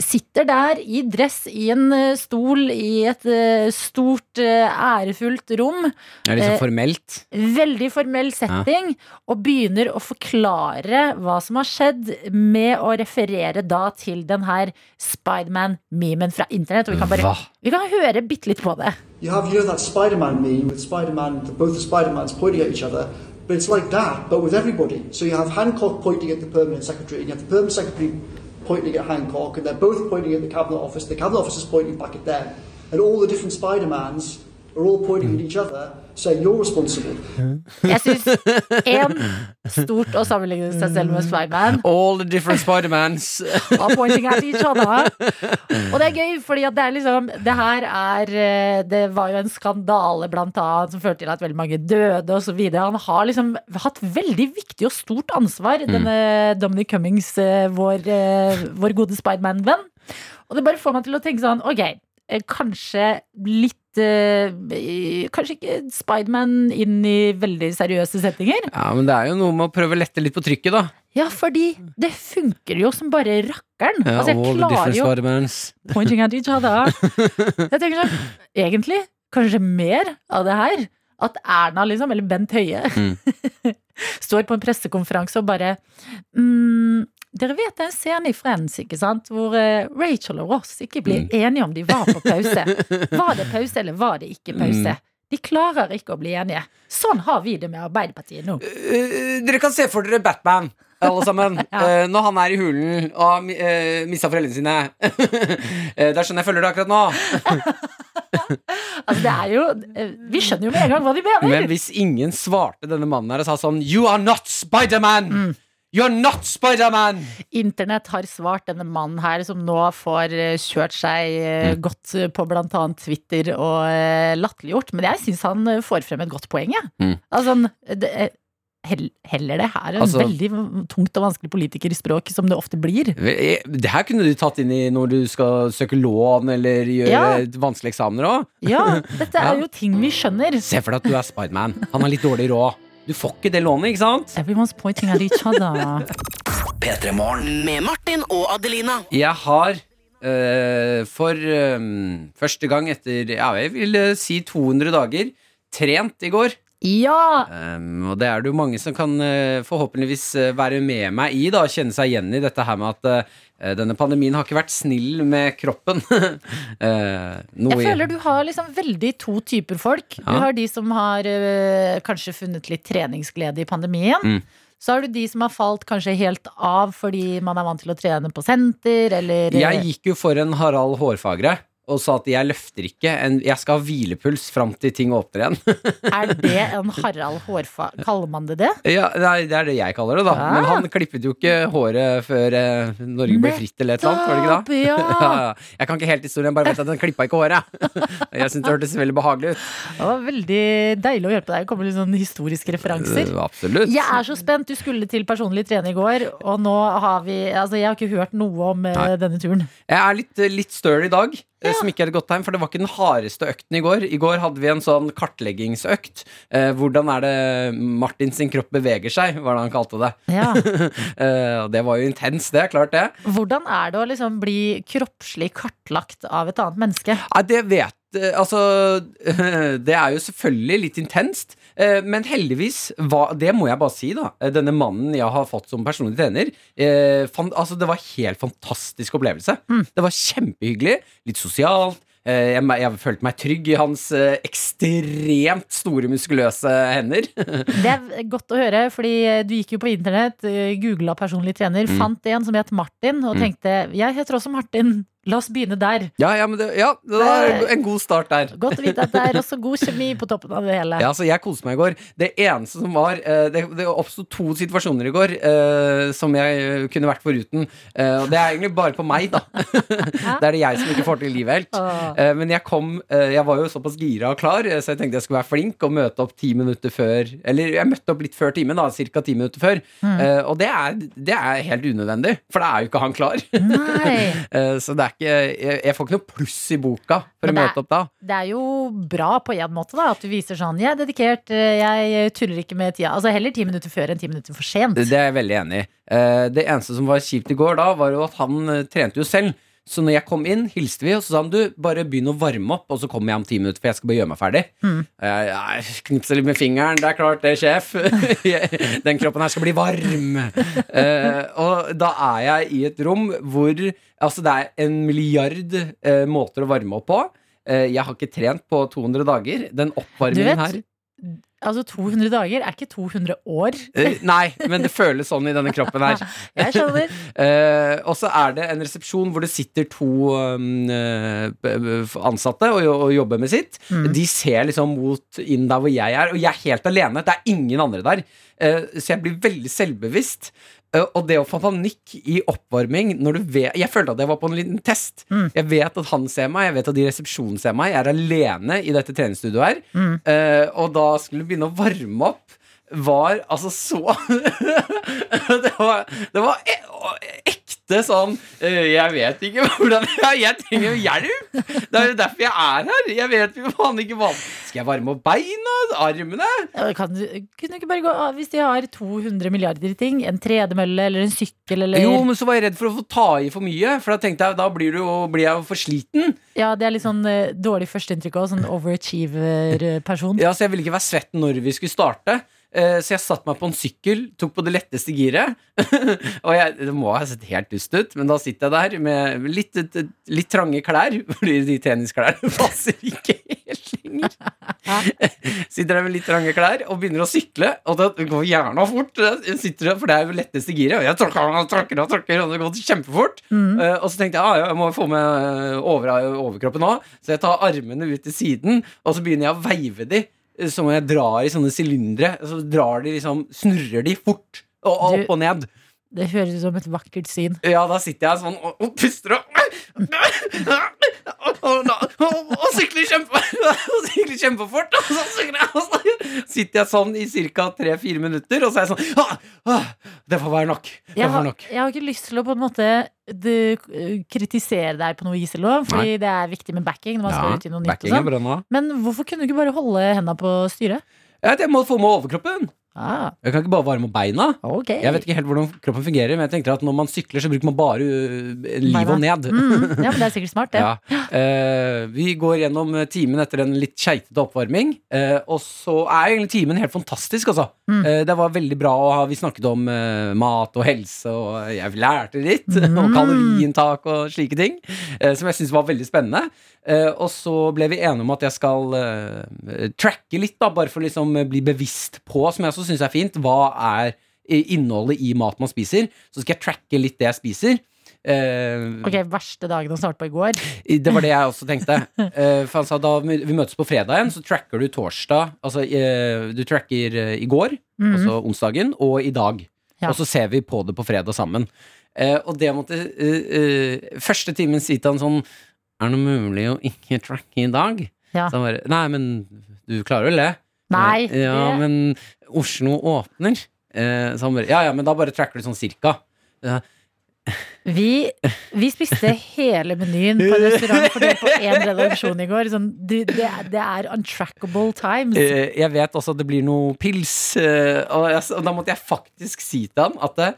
sitter der i dress i en eh, stol i et eh, stort, eh, ærefullt rom. Det er liksom Eh, formelt. Veldig formell setting, og begynner å forklare hva som har skjedd, med å referere da til den her Spiderman-memen fra internett. Og vi kan bare Hva? vi kan høre bitte litt på det. You have, you know, that Spider-Man meme with Spider-Man, both the Spider-Mans pointing at each other, but it's like that, but with everybody. So you have Hancock pointing at the permanent secretary, and you have the permanent secretary pointing at Hancock, and they're both pointing at the cabinet office. The cabinet office is pointing back at them, and all the different Spider-Mans are all pointing at each other, saying you're responsible. Jeg syns én stort å sammenligne seg selv med Spiderman. All the different Spidermans. Og pointing at each other. Og det er gøy, fordi at det er liksom Det her er eh, Det var jo en skandale blant annet som førte til at veldig mange døde og så videre. Han har liksom hatt veldig viktig og stort ansvar, denne Dominic Cummings, eh, vår, eh, vår gode Spiderman-venn. Og det bare får meg til å tenke sånn, ok, kanskje litt eh, Kanskje ikke Spiderman inn i veldig seriøse settinger. Ja, men det er jo noe med å prøve å lette litt på trykket, da. Ja, fordi det funker jo som bare rakkeren. Ja, altså, jeg all klarer jo pointing at each other. Jeg tenker sånn, egentlig, kanskje mer av det her. At Erna, liksom, eller Bent Høie, står på en pressekonferanse og bare mm, Dere vet den scenen i Friends, ikke sant? Hvor eh, Rachel og Ross ikke blir enige om de var på pause. Var det pause, eller var det ikke pause? De klarer ikke å bli enige. Sånn har vi det med Arbeiderpartiet nå. Eh, dere kan se for dere Batman, alle sammen. Eh, når han er i hulen og har uh, mista foreldrene sine. uh, det er sånn jeg føler det akkurat nå. Altså, det er jo eh, Vi skjønner jo med en gang hva de mener. Men hvis ingen svarte denne mannen her og sa sånn You are not Spiderman! Mm. You are not Spiderman! Internett har svart denne mannen her, som nå får eh, kjørt seg eh, Mm. godt på annet Twitter og eh, latterliggjort. Men jeg syns han får frem et godt poeng, jeg. Mm. Altså, det, heller det her en Altså- veldig tungt og vanskelig politikerspråk, som det ofte blir. Det her kunne du tatt inn i når du skal søke lån eller gjøre Ja. vanskelige eksamener òg. Ja, dette er Ja. jo ting vi skjønner. Se for deg at du er Spiderman. Han har litt dårlig råd. Du får ikke det lånet, ikke sant? Everyone's pointing at each other. P3 Med Martin og Adelina. Jeg har eh, for eh, første gang etter ja, jeg vil eh, si 200 dager trent i går. Ja! Um, og det er det jo mange som kan uh, forhåpentligvis uh, være med meg i, da, kjenne seg igjen i dette her med at uh, denne pandemien har ikke vært snill med kroppen. Jeg føler du har liksom veldig to typer folk. Du har de som har kanskje funnet litt treningsglede i pandemien. Mm. Så har du de som har falt kanskje helt av fordi man er vant til å trene på senter, eller Jeg gikk jo for en Harald Hårfagre og sa at jeg løfter ikke. En, jeg skal ha hvilepuls fram til ting åpner igjen. Er det en Harald Hårfa... Kaller man det det? ja, nei, Det er det jeg kaller det, da. Ja. Men han klippet jo ikke håret før eh, Norge ble fritt eller et eller annet. Ja. Ja, ja. Jeg kan ikke helt historien, bare vet at han klippa ikke håret. Jeg syntes det hørtes veldig behagelig ut. Det var veldig deilig å hjelpe deg. Kommer litt sånn historiske referanser. Uh, absolutt. Jeg er så spent. Du skulle til personlig trening i går, og nå har vi Altså, jeg har ikke hørt noe om øh, Nei. denne turen. Jeg er litt, litt støl i dag, eh, som ikke er et godt tegn, for det var ikke den hardeste økten i går. I går hadde vi en sånn kartleggingsøkt. Eh, hvordan er det Martin sin kropp beveger seg, var det han kalte det. Ja. Eh, det var jo intens, det klart det. Hvordan er det å liksom bli kroppslig kartlagt av et annet menneske? Nei, det vet altså Det er jo selvfølgelig litt intenst, eh, men heldigvis Det må jeg bare si, da. eh, Denne mannen jeg har fått som personlig trener, eh, altså det var helt fantastisk opplevelse. Det var kjempehyggelig, litt sosialt. Eh, Jeg, jeg følte meg trygg i hans eh, ekstremt store, muskuløse hender. Det er godt å høre, fordi eh, du gikk jo på internett, googla personlig trener, Mm. fant en som het Martin, og tenkte jeg heter også Martin, la oss begynne der. Ja, ja, men det, ja, det var en god start der. Godt å vite at det er også god kjemi på toppen av det hele. Ja, altså jeg koste meg i går. Det eneste som var eh, Det, det oppsto to situasjoner i går uh, som jeg eh, kunne vært foruten. Eh, og det er egentlig bare på meg, da. det er det jeg som ikke får til livet helt. Eh, men jeg kom Jeg var jo såpass gira og klar, så jeg tenkte jeg skulle være flink og møte opp ti minutter før Eller jeg møtte opp litt før timen, da. Ca. ti minutter før. Eh, og det er, det er helt unødvendig, for da er jo ikke han klar. Så det er ikke jeg, jeg får ikke noe pluss i boka for å er- møte opp da. Det er jo bra på en måte, da, at du viser sånn jeg er dedikert, eh, jeg tuller ikke med tida. Altså heller ti minutter før enn ti minutter for sent. Det er jeg veldig enig i. Eh, Det eneste som var kjipt i går da, var jo at han eh, trente jo selv. Så når jeg kom inn, hilste vi, og så sa han du, bare begynn å varme opp, og så kommer jeg om ti minutter, for jeg skal bare gjøre meg ferdig. Mm. Jeg knipser litt med fingeren, det er klart det, sjef. Den kroppen her skal bli varm. Uh, og da er jeg i et rom hvor Altså, det er en milliard uh, måter å varme opp på. Eh, jeg har ikke trent på 200 dager. Den oppvarmingen her Altså 200 dager er ikke 200 år. eh, Nei, men det føles sånn i denne kroppen her. Jeg skjønner. Eh, og så er det en resepsjon hvor det sitter to um, eh, ansatte og, og jobber med sitt. De ser liksom mot inn der hvor jeg er, og jeg er helt alene. Det er ingen andre der. Så jeg blir veldig selvbevisst. Eh, og det å få panikk i oppvarming når du vet Jeg følte at jeg var på en liten test. Jeg vet at han ser meg, jeg vet at de i resepsjonen ser meg. Jeg er alene i dette treningsstudioet her. Eh, og da skulle vi begynne å varme opp var altså så Det var, det var e ekte sånn eh, Jeg vet ikke hvordan Jeg, jeg trenger hjelp! Det er jo derfor jeg er her. Jeg vet jo faen ikke hva Skal jeg varme opp beina? Armene? Kan du, kunne du ikke bare gå ah, Hvis de har 200 milliarder i ting, en tredemølle eller en sykkel eller Jo, men så var jeg redd for å få ta i for mye. For da tenkte jeg da blir, du blir jeg jo for sliten. Ja, det er litt sånn eh, dårlig førsteinntrykk òg. Sånn overachiever-person. Ja, Så jeg ville ikke være svett når vi skulle starte. Eh, Så jeg satte meg på en sykkel, tok på det letteste giret. og jeg, det må ha sett helt dust ut, men da sitter jeg der med litt, litt trange klær, fordi de tennisklærne passer ikke helt lenger. sitter der med litt trange klær og begynner å sykle, og det går gjerne fort. Jeg sitter der, for det er jo letteste giret, og jeg tråkker og tråkker og tråkker, og det går kjempefort. Mm. og så tenkte jeg ah, jeg må få med over, overkroppen òg, så jeg tar armene ut til siden, og så begynner jeg å veive de som jeg drar i sånne sylindere. Så drar de liksom, snurrer de fort og opp og ned. Det høres ut som et vakkert syn. Ja, da sitter jeg sånn og, og puster og og, sykler kjempe Og sykler kjempefort. Og så, sykler jeg, og så sitter jeg sånn i ca. tre-fire minutter, og så er jeg sånn ah, ah, Det får være nok. Det Jeg får har, jeg har ikke lyst til å på en måte eh, kritisere deg på noe noe, fordi det er viktig med backing. Når man skal ut i noe nytt og er sånn. Men hvorfor kunne du ikke bare holde henda på styret? Ja, jeg må få med overkroppen. Ah, Jeg kan ikke bare varme opp beina. Okay. Jeg vet ikke helt hvordan kroppen fungerer, men jeg tenkte at når man sykler, så bruker man bare livet liv og ned. Mm, ja, men det er sikkert smart, det. Ja. Uh, vi går gjennom timen etter en litt keitete oppvarming. uh, og så er egentlig timen helt fantastisk, altså. Mm. Uh, det var veldig bra å ha Vi snakket om eh, mat og helse, og jeg lærte litt. Mm. Og kaloriinntak og slike ting. eh, som jeg syntes var veldig spennende. Eh, og så ble vi enige om at jeg skal eh, tracke litt, da, bare for å liksom eh, bli bevisst på, som jeg også syns er fint, hva er innholdet i mat man spiser. Så skal jeg tracke litt det jeg spiser. Uh, Ok, Verste dagen å starte på i går. det var det jeg også tenkte. Uh, for sa da vi møtes på fredag igjen, så tracker du torsdag Altså uh, du tracker i går, Mhm. altså onsdagen, og i dag. Ja. Og så ser vi på det på fredag sammen. Og det måtte Første timen si til han sånn Er det noe mulig å ikke tracke i dag? Ja. Så han bare Nei, men du klarer vel det? Nei, Ja, det- men Oslo åpner. Eh, så han bare Ja ja, men da bare tracker du sånn cirka. Ja, Vi, vi spiste hele menyen på en restaurant fordelt på én redaksjon i går. Sånn, du, det, er, det er untrackable times. Eh, jeg vet også at det blir noe pils, eh, og, jeg, og da måtte jeg faktisk si til ham at eh,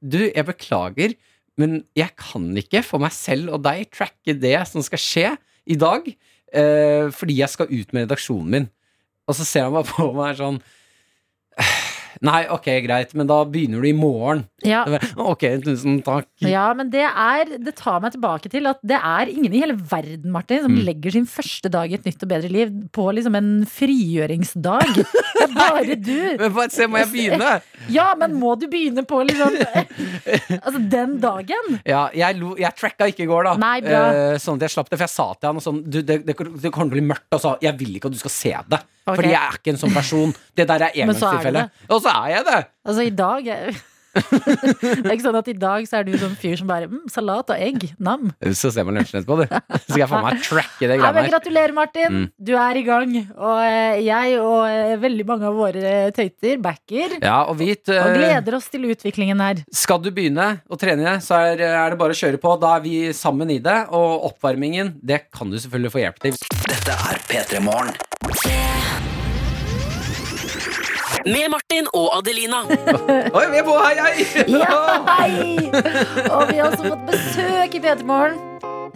du, jeg beklager, men jeg kan ikke for meg selv og deg tracke det som skal skje i dag. eh, fordi jeg skal ut med redaksjonen min. Og så ser han bare på meg sånn Nei, ok, greit, men da begynner du i morgen. Ja. Ok, tusen takk. Ja, men det er Det tar meg tilbake til at det er ingen i hele verden, Martin, som Mm. legger sin første dag i et nytt og bedre liv på liksom en frigjøringsdag. Det er bare du. Men bare se, må jeg begynne? Ja, men må du begynne på liksom Altså, den dagen? Ja, jeg, lo, jeg tracka ikke i går, da. Nei, bra. Eh, sånn at jeg slapp det. For jeg sa til han og sånn du, det, det, det kommer til å bli mørkt. Og sa jeg vil ikke at du skal se det. Ok. Fordi jeg er ikke en sånn person. Det der er engangstilfelle. Og så er jeg det! Altså, i dag er Det er ikke sånn at i dag så er du sånn fyr som bare mm, Salat og egg. Nam. Så ser man lunsjen etterpå, du. Så skal jeg faen meg tracke det greia greiene her. gratulerer, Martin. Mm. Du er i gang. Og eh, jeg og eh, veldig mange av våre tøyter backer. Ja, og vit Og eh, gleder oss til utviklingen her. Skal du begynne å trene, så er, er det bare å kjøre på. Da er vi sammen i det. Og oppvarmingen, det kan du selvfølgelig få hjelp til. Dette er P3 Morgen. Med Martin og Adelina. Oi, vi er på! Hei, hei! Ja, hei! Og vi har også fått besøk i P3 Morgen.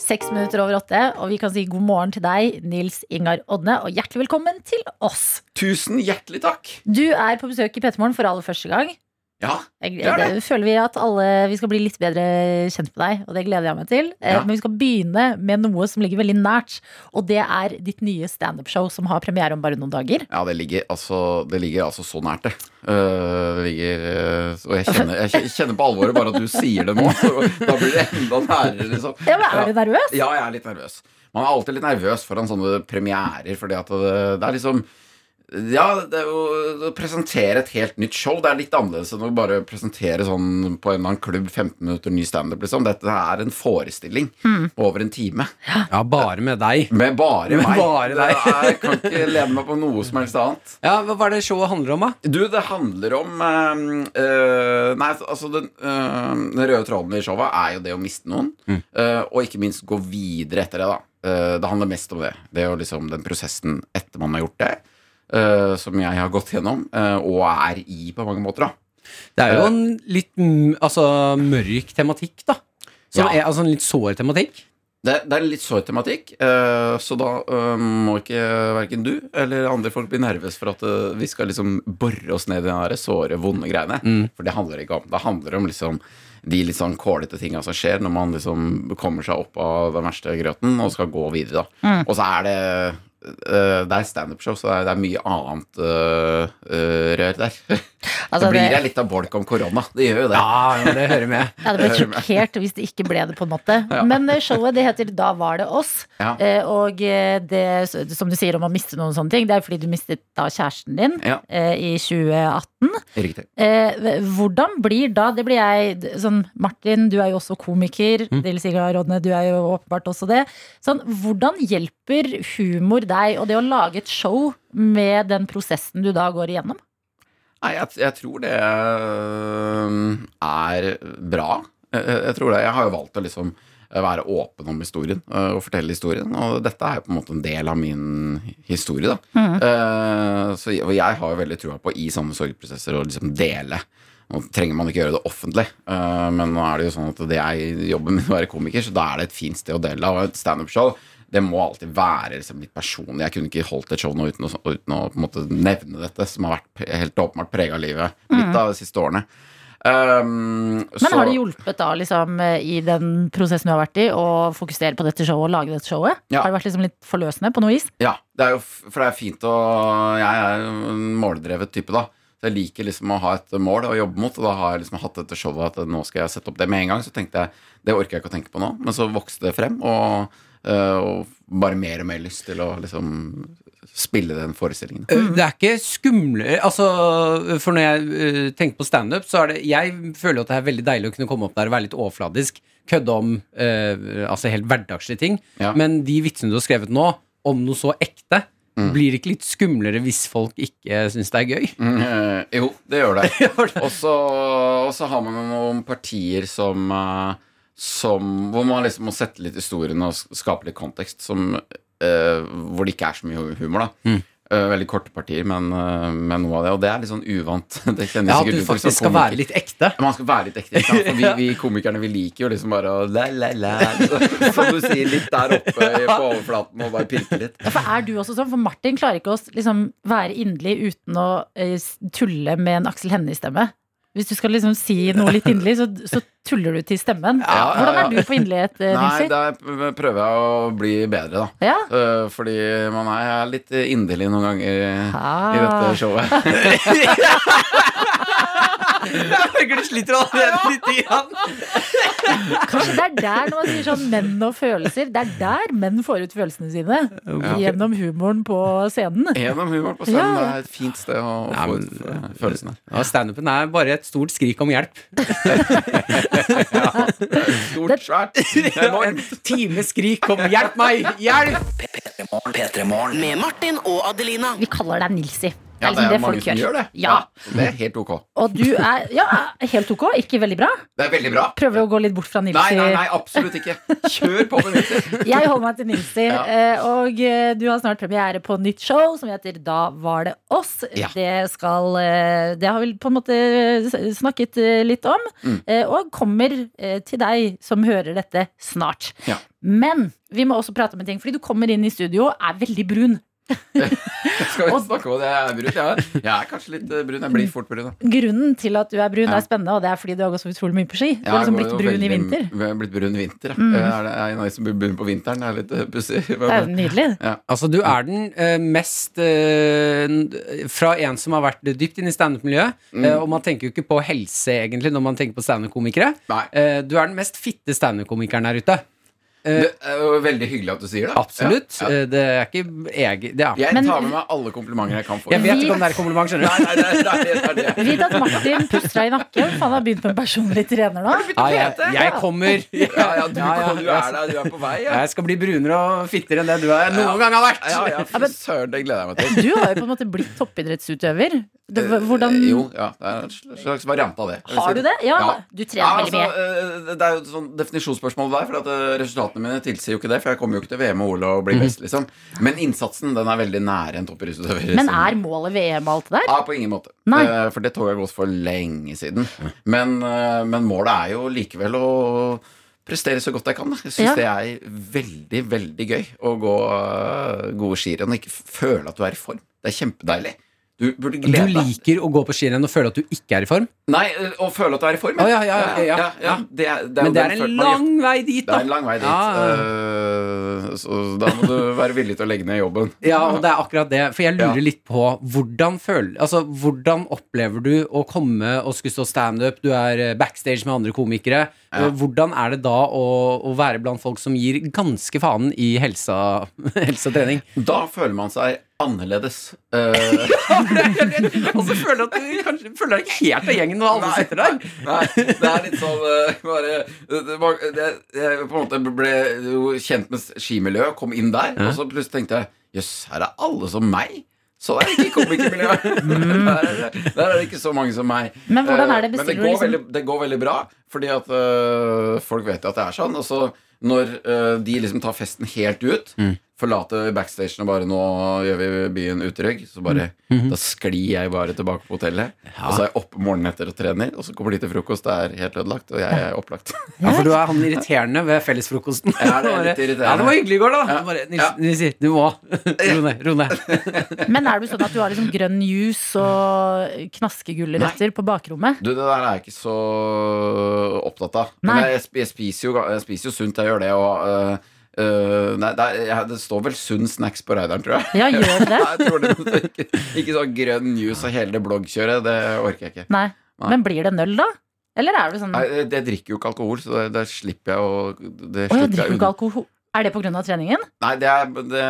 Seks minutter over åtte, og vi kan si god morgen til deg, Nils Ingar Odne, og hjertelig velkommen til oss. Tusen hjertelig takk. Du er på besøk i P3 Morgen for aller første gang. Ja, Jeg, Det er det. det føler vi at alle Vi skal bli litt bedre kjent med deg, og det gleder jeg meg til. Eh, Ja. Men vi skal begynne med noe som ligger veldig nært, og det er ditt nye standup-show som har premiere om bare noen dager. ja det, ligger altså, det ligger altså så nært, det. Øh, det ligger øh, Og jeg kjenner, jeg kjenner på alvoret bare at du sier det nå. Da blir det enda nærere, liksom. Ja, men Er du nervøs? Ja, jeg er litt nervøs. Man er alltid litt nervøs foran sånne premierer, fordi at det, det er liksom ja, det er jo å presentere et helt nytt show. Det er litt annerledes enn å bare presentere sånn på en eller annen klubb 15 minutter ny standup. Liksom. Dette er en forestilling over en time. Ja, bare med deg. Med bare Med meg. bare deg. Er- Jeg kan ikke lene meg på noe som helst annet. Ja, Hva er det showet handler om, da? Du, det handler om eh, eh, Nei, altså den, øh, den røde tråden i showet er jo det å miste noen. eh, og ikke minst gå videre etter det, da. Eh, det handler mest om det. Det er jo liksom den prosessen etter man har gjort det. Eh, som jeg har gått gjennom, uh, og er i på mange måter, da. Det er jo en litt mm, altså, mørk tematikk, da. Som Ja. er, altså en litt sår tematikk. Det, det er en litt sår tematikk, uh, så da eh, må ikke verken du eller andre folk bli nervøse for at eh, vi skal liksom bore oss ned i der såre, vonde greiene. For det handler ikke om. Det handler om liksom de litt sånn kålete tinga som skjer når man liksom kommer seg opp av den verste grøten og skal gå videre. da Og så er det eh, det er standup-show, så det er, det er mye annet eh, eh, rør der. Altså, så blir det- litt av bolk om korona. Det gjør jo det. Ja, ja, det hører med. Jeg hadde blitt sjokkert hvis det ikke ble det, på en måte. Men eh, showet det heter Da var det oss. Ja. Eh, og eh, det, som du sier om å miste noen sånne ting, det er fordi du mistet da kjæresten din Ja. i 2018. Riktig. Eh, hvordan blir da Det blir jeg sånn Martin, du er jo også komiker. Mm. Ingar Rodne, du er jo åpenbart også det. Sånn, hvordan hjelper humor deg, og det å lage et show med den prosessen du da går igjennom? Nei, jeg, jeg tror det øh, er bra. Jeg, jeg tror det. Jeg har jo valgt å liksom være åpen om historien øh, og fortelle historien. Og dette er jo på en måte en del av min historie, da. Eh, så og jeg har jo veldig trua på i sånne sorgprosesser å liksom dele. Nå trenger man ikke gjøre det offentlig, uh, men nå er det jo sånn at det er jobben min å være komiker, så da er det et fint sted å dele. Og et standup-show det må alltid være liksom litt personlig. Jeg kunne ikke holdt et show nå uten å, uten å måte nevne dette, som har vært helt åpenbart prega livet mitt av de siste årene. Um, Men har det hjulpet da liksom i den prosessen du har vært i, å fokusere på dette showet og lage dette showet? Ja. Har det vært liksom litt forløsende på noe vis? Ja, det er jo, for det er fint å Jeg er jo en måldrevet type, da. Så jeg liker liksom å ha et mål å jobbe mot, og da har jeg liksom hatt dette showet at nå skal jeg sette opp det med en gang. Så tenkte jeg det orker jeg ikke å tenke på nå, men så vokste det frem, og, og bare mer og mer lyst til å liksom spille den forestillingen. Eh, Det er ikke skumle Altså, for når jeg eh, tenker på standup, så er det Jeg føler at det er veldig deilig å kunne komme opp der og være litt overfladisk. Kødde om eh, altså helt hverdagslige ting. Ja. Men de vitsene du har skrevet nå, om noe så ekte, blir det ikke litt skumlere hvis folk ikke syns det er gøy? Mm, eh, jo, det gjør det. Og så og så har man noen partier som, eh, som Hvor man liksom må sette litt historien og skape litt kontekst, som, eh, hvor det ikke er så mye humor. da eh, veldig korte partier, men eh, med noe av det. Og det er litt sånn uvant. Det Ja, at sikkert du faktisk skal komiker. være litt ekte. Man skal være litt ekte. Ikke sant? For vi, vi komikerne vi liker jo liksom bare å la, la, la. Som du sier, litt der oppe på overflaten og bare pirke litt. Ja, for er du også sånn? For Martin klarer ikke å liksom være inderlig uten å eh, tulle med en Aksel Hennie-stemme. Hvis du skal liksom si noe litt inderlig, så, så tuller du til stemmen. Ja, Hvordan ja, er du på inderlighet, eh, Nei, Nilsi? der prøver jeg å bli bedre, da. Ja? Eh, Fordi man er litt inderlig noen ganger i Ah. dette showet. Jeg merker du sliter allerede litt igjen. Kanskje det er der når man sier sånn menn og følelser, det er der menn får ut følelsene sine. Gjennom humoren på scenen. Gjennom humoren på scenen. Ja. Det er et fint sted å å Ja, få ut eh, følelsene. Ja, Standupen er bare et stort skrik om hjelp. Stort, svært, En time skrik om 'hjelp meg'! Hjelp! P3morgen. Med Martin og Adelina. Vi kaller deg Nilsi. Ja, er det er mange som gjør det. Ja. Det er helt ok. Og du er ja, helt ok, ikke veldig bra. Det er veldig bra. Prøver å gå litt bort fra Nilsi. nei, nei, absolutt ikke. Kjør på med Nilsi. Jeg holder meg til Nilsi, Ja. eh, og eh, du har snart premiere på nytt show som heter Da var det oss. Ja. Det skal eh, Det har vi på en måte snakket litt om, Mm. og kommer til deg som hører dette snart. Ja. Men vi må også prate om en ting, fordi du kommer inn i studio og er veldig brun. Skal vi snakke om det? Jeg er brun. Jeg, jeg er kanskje litt eh, brun. Jeg blir fort brun. da. Grunnen til at du er brun, er spennende, og det er fordi du har gått så utrolig mye på ski. Du har liksom blitt brun i vinter. Jeg har blitt brun i vinter. Mm. Jeg er, det- jeg er en av de som blir brun på vinteren. Det er litt eh, pussig. Er nydelig. Altså, du er den eh, mest Fra en som har vært dypt inne i standup-miljøet, Mm. og man tenker jo ikke på helse egentlig når man tenker på standup-komikere. Du er den mest fitte standup-komikeren her ute. Eh, Det er jo veldig hyggelig at du sier det. absolutt. Ja, ja. Eh, Det er ikke jeg det er. Jeg Men- tar med meg alle komplimenter jeg kan få. Jeg vet ikke om det er kompliment, skjønner du. nei, det. Vit at Martin puster deg i nakken. Han har begynt med en personlig trener nå. Ja, jeg, jeg kommer. Ja, ja, du, Ja, ja, du er der, du er på vei. Ja, Jeg skal bli brunere og fittere enn det du er noen gang har vært. ja, ja fy søren, det gleder jeg meg til. Du har jo på en måte blitt toppidrettsutøver. Det, hvordan Eh, Jo, ja, det er en slags variant av det. Har du det? Ja, Ja. du trener Ja, veldig altså, mye. eh, det er jo et sånn definisjonsspørsmål der, for at eh, resultatene mine tilsier jo ikke det. For jeg kommer jo ikke til VM og OL og blir best, liksom. Men innsatsen den er veldig nære en toppidrettsutøver. Men er målet VM og alt det der? Ja, på ingen måte. Nei. Eh, For det toget har gått for lenge siden. Men, eh, men målet er jo likevel å prestere så godt jeg kan. Da. Jeg syns Ja. det er veldig, veldig gøy å gå eh, gode skirenn og ikke føle at du er i form. Det er kjempedeilig. Du burde Du glede deg. liker å gå på skirenn og føle at du ikke er i form? Nei, å føle at du er i form. Ja, ja, ja. ja, det det Men det er en lang vei dit, Det er en lang vei dit. Eh, så da må du være villig til å legge ned jobben. Ja, og det er akkurat det. For jeg lurer litt på hvordan føler Altså, hvordan opplever du å komme og skulle stå standup? Du er eh, backstage med andre komikere. Eh, Hvordan er det da å, å være blant folk som gir ganske faen i helsa, helse og trening? Da føler man seg annerledes. Uh... Og så føler du at du kanskje føler deg ikke helt av gjengen når alle Nei, sitter der. Nei, det er litt sånn uh, bare, det, var, det, Jeg på en måte ble jo kjent med skimiljøet, kom inn der, og så plutselig tenkte jeg Jøss, her er alle som meg. Så er det ikke komikermiljøet. Mm. Der, er det- der er det ikke så mange som meg. Men hvordan er det? Eh, Men det går, liksom- veldig, det går veldig bra, fordi at uh, folk vet jo at det er sånn. Og så når de liksom tar festen helt ut, Mm. Forlater backstagen og bare nå gjør vi byen utrygg, så bare Mm. da sklir jeg bare tilbake på hotellet. Og så er jeg oppe morgenen etter og trener, og så kommer de til frokost, det er helt ødelagt, og jeg er opplagt. Ja, for du er han irriterende ved fellesfrokosten. Ja, det er litt irriterende. Ja, det var hyggelig i går, da. Ja. Du Bare, Nils, Ja. Nils, du må ro ned. Ro ned. Men er du sånn at du har liksom grønn juice og knaskegulrøtter på bakrommet? Du, det der er jeg ikke så opptatt av. Nei. Men jeg, jeg, spiser jo, jeg spiser jo sunt, jeg gjør det, og øh, øh, nei, det, er, det står vel sunn snacks på Reidaren, tror jeg. Ja, gjør det? Nei, jeg tror det, ikke, ikke sånn grønn juice og hele det bloggkjøret. Det orker jeg ikke. Nei. Nei. Men blir det nøll, da? Eller er det sånn Nei, jeg, jeg drikker jo ikke alkohol, så det, det slipper jeg å det Å, jeg slipper drikker jo ikke alkohol. Er det pga. treningen? Nei, det er det,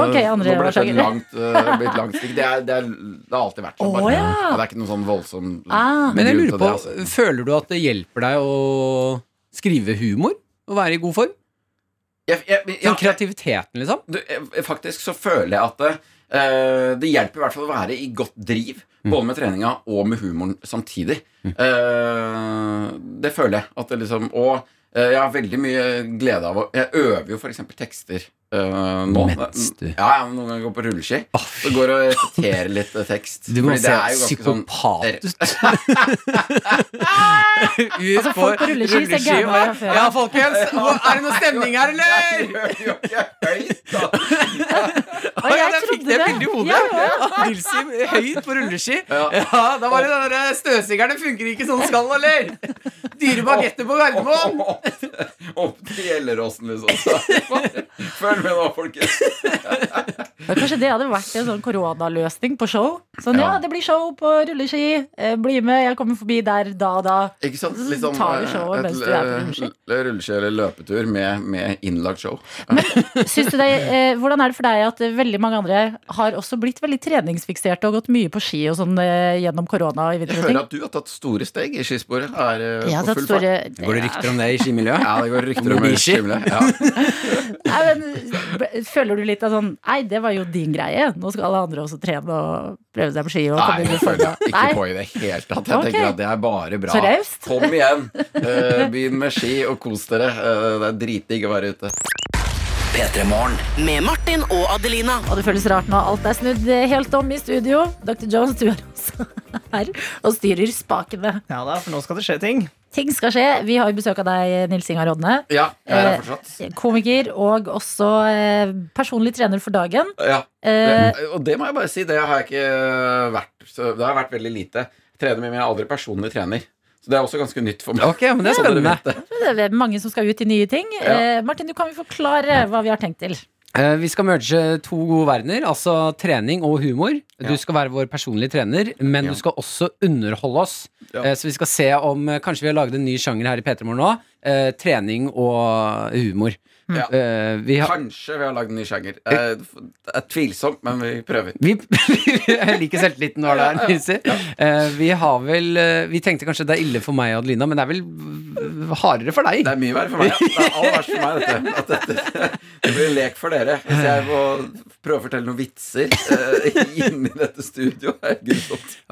okay, andre Nå ble det langt, uh, blitt langt stikk. Det, det, det har alltid vært sånn. Oh, ja. Det er ikke noe sånn voldsom Ah. Men jeg lurer på, det, altså. føler du at det hjelper deg å skrive humor? Å være i god form? Jeg, jeg, jeg, Sånn kreativiteten, liksom? du, eh, faktisk så føler jeg at det, eh, det hjelper i hvert fall å være i godt driv. Både med treninga og med humoren samtidig. Eh, det føler jeg. At det liksom, og Eh, Jeg har veldig mye glede av å Jeg øver jo f.eks. tekster eh, nå. Mens du- Ja, ja, noen ganger går på rulleski. Så går og repeterer litt eh, tekst. Du må se jo sånn- psykopat ut. Ut Altså, folk på rulleski ser gærne ut før. Ja, folkens! Er det noe stemning her, eller? Gjør jo høyt, da. Jeg fikk det det. bildet i hodet. Ja, Ja, Nilsi høyt på rulleski. Ja. Ja, Da var det den derre støvsugeren funker ikke sånn skal, eller? Dyre bagetter på Gardermoen. Opp til Gjelleråsen, liksom. Så, Følg med nå, folkens. Kanskje det hadde vært en sånn koronaløsning på show? Sånn, ja, Ja. det blir show på rulleski. Eh, Bli med, jeg kommer forbi der da og da. Ikke sant? Så tar du eh, showet mens du er på rulleski. rulleski eller løpetur med, med innlagt show. Men Syns du det, eh, hvordan er det for deg at veldig mange andre har også blitt veldig treningsfikserte og gått mye på ski og sånn eh, gjennom korona Jeg ting? at du har tatt store steg i skisporet. Er Jeg har på tatt full fart. store Går det rykter om det i skimiljøet? Ja, det går rykter om det i skimiljøet. Ja. Nei, men, Føler du litt av sånn Nei, det var jo din greie. Nå skal alle andre også trene og prøve seg på ski. Og Nei, jeg føler ikke på i det hele tatt. Jeg okay. tenker at det er bare bra. Så raust. Kom igjen. Uh, Begynn med ski og kos dere. Uh, Det er dritdigg å være ute. P3 Med Martin og Adelina. Og det føles rart når alt er snudd helt om i studio. Dr. Jones, du er også her og styrer spakene. Ja da, for nå skal det skje ting. Ting skal skje. Vi har jo besøk av deg, Nils Ingar Rodne. Ja, jeg er her Eh, fortsatt. Komiker og også eh, personlig trener for dagen. Ja. Eh, Det, og det må jeg bare si, det har jeg ikke vært. Så det har vært veldig lite. Trener mye, men jeg er aldri personlig trener. Så det er også ganske nytt for meg. Ok, men det er spennende. det. det er mange som skal ut i nye ting. Eh, Martin, du kan jo forklare hva vi har tenkt til. Eh, Vi skal merge to gode verdener, altså trening og humor. Du skal være vår personlige trener, men du skal også underholde oss. Eh, Så vi skal se om eh, Kanskje vi har laget en ny sjanger her i P3 Morgen nå. Trening og humor. Ja. Eh, Vi har Kanskje vi har lagd en ny sjanger. Eh, Det er tvilsomt, men vi prøver. vi, jeg liker selvtilliten du har der, Nilsi. Uh, Vi har vel Vi tenkte kanskje det er ille for meg Adelina, men det er vel hardere for deg. Det er mye verre for meg. Ja. Det er aller verst for meg, dette. At dette det blir en lek for dere. Hvis jeg må prøve å fortelle noen vitser uh, inni dette studioet.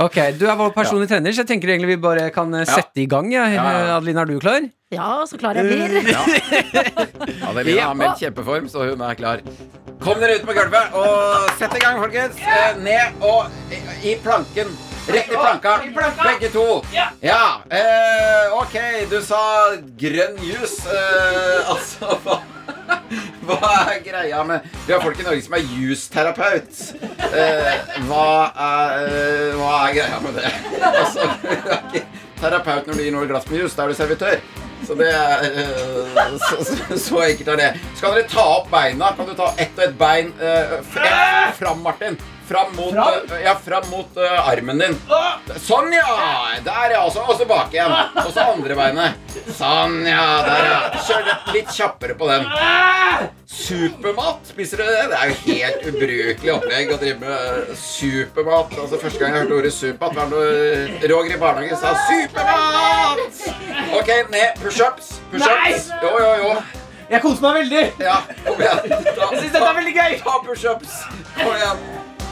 Ok, Du er vår personlige trener, så jeg tenker egentlig vi bare kan sette i gang. Ja. Ja, ja. Adelina, er du klar? Ja, så klar jeg blir. Ja. Adelina har meldt kjempeform, så hun er klar. Kom dere ut på gulvet og sett i gang, folkens. Eh, ned og i, i planken. Rett i planka. Begge to. Ja. eh, ok, du sa grønn jus. Eh, altså, hva hva er greia med Vi har folk i Norge som er justerapeut. Eh, hva, er, eh, hva er greia med det? Altså, du er ikke terapeut når du gir noe glass med jus. Da er du servitør. Så det er eh, så, så, så enkelt er det. Skal dere ta opp beina? Kan du ta ett og ett bein uh, fram, Martin? Fram mot, eh, ja, fram mot uh, armen din. Sånn, ja! Der, ja. Og så og så bak igjen. Og så andre beinet. Sånn, ja. Der, ja. Kjør litt- kjappere på den. Supermat, spiser du det? Det er jo helt ubrukelig opplegg å drive med supermat. Altså Første gang jeg hørte ordet supermat, var da Roger i barnehagen sa 'supermat'! Ok, ned. Pushups. Pushups. Jo, jo, jo. Jeg koser meg veldig. Ja, kom igjen. Ta, Jeg synes dette er veldig gøy. Ta pushups. Kom igjen.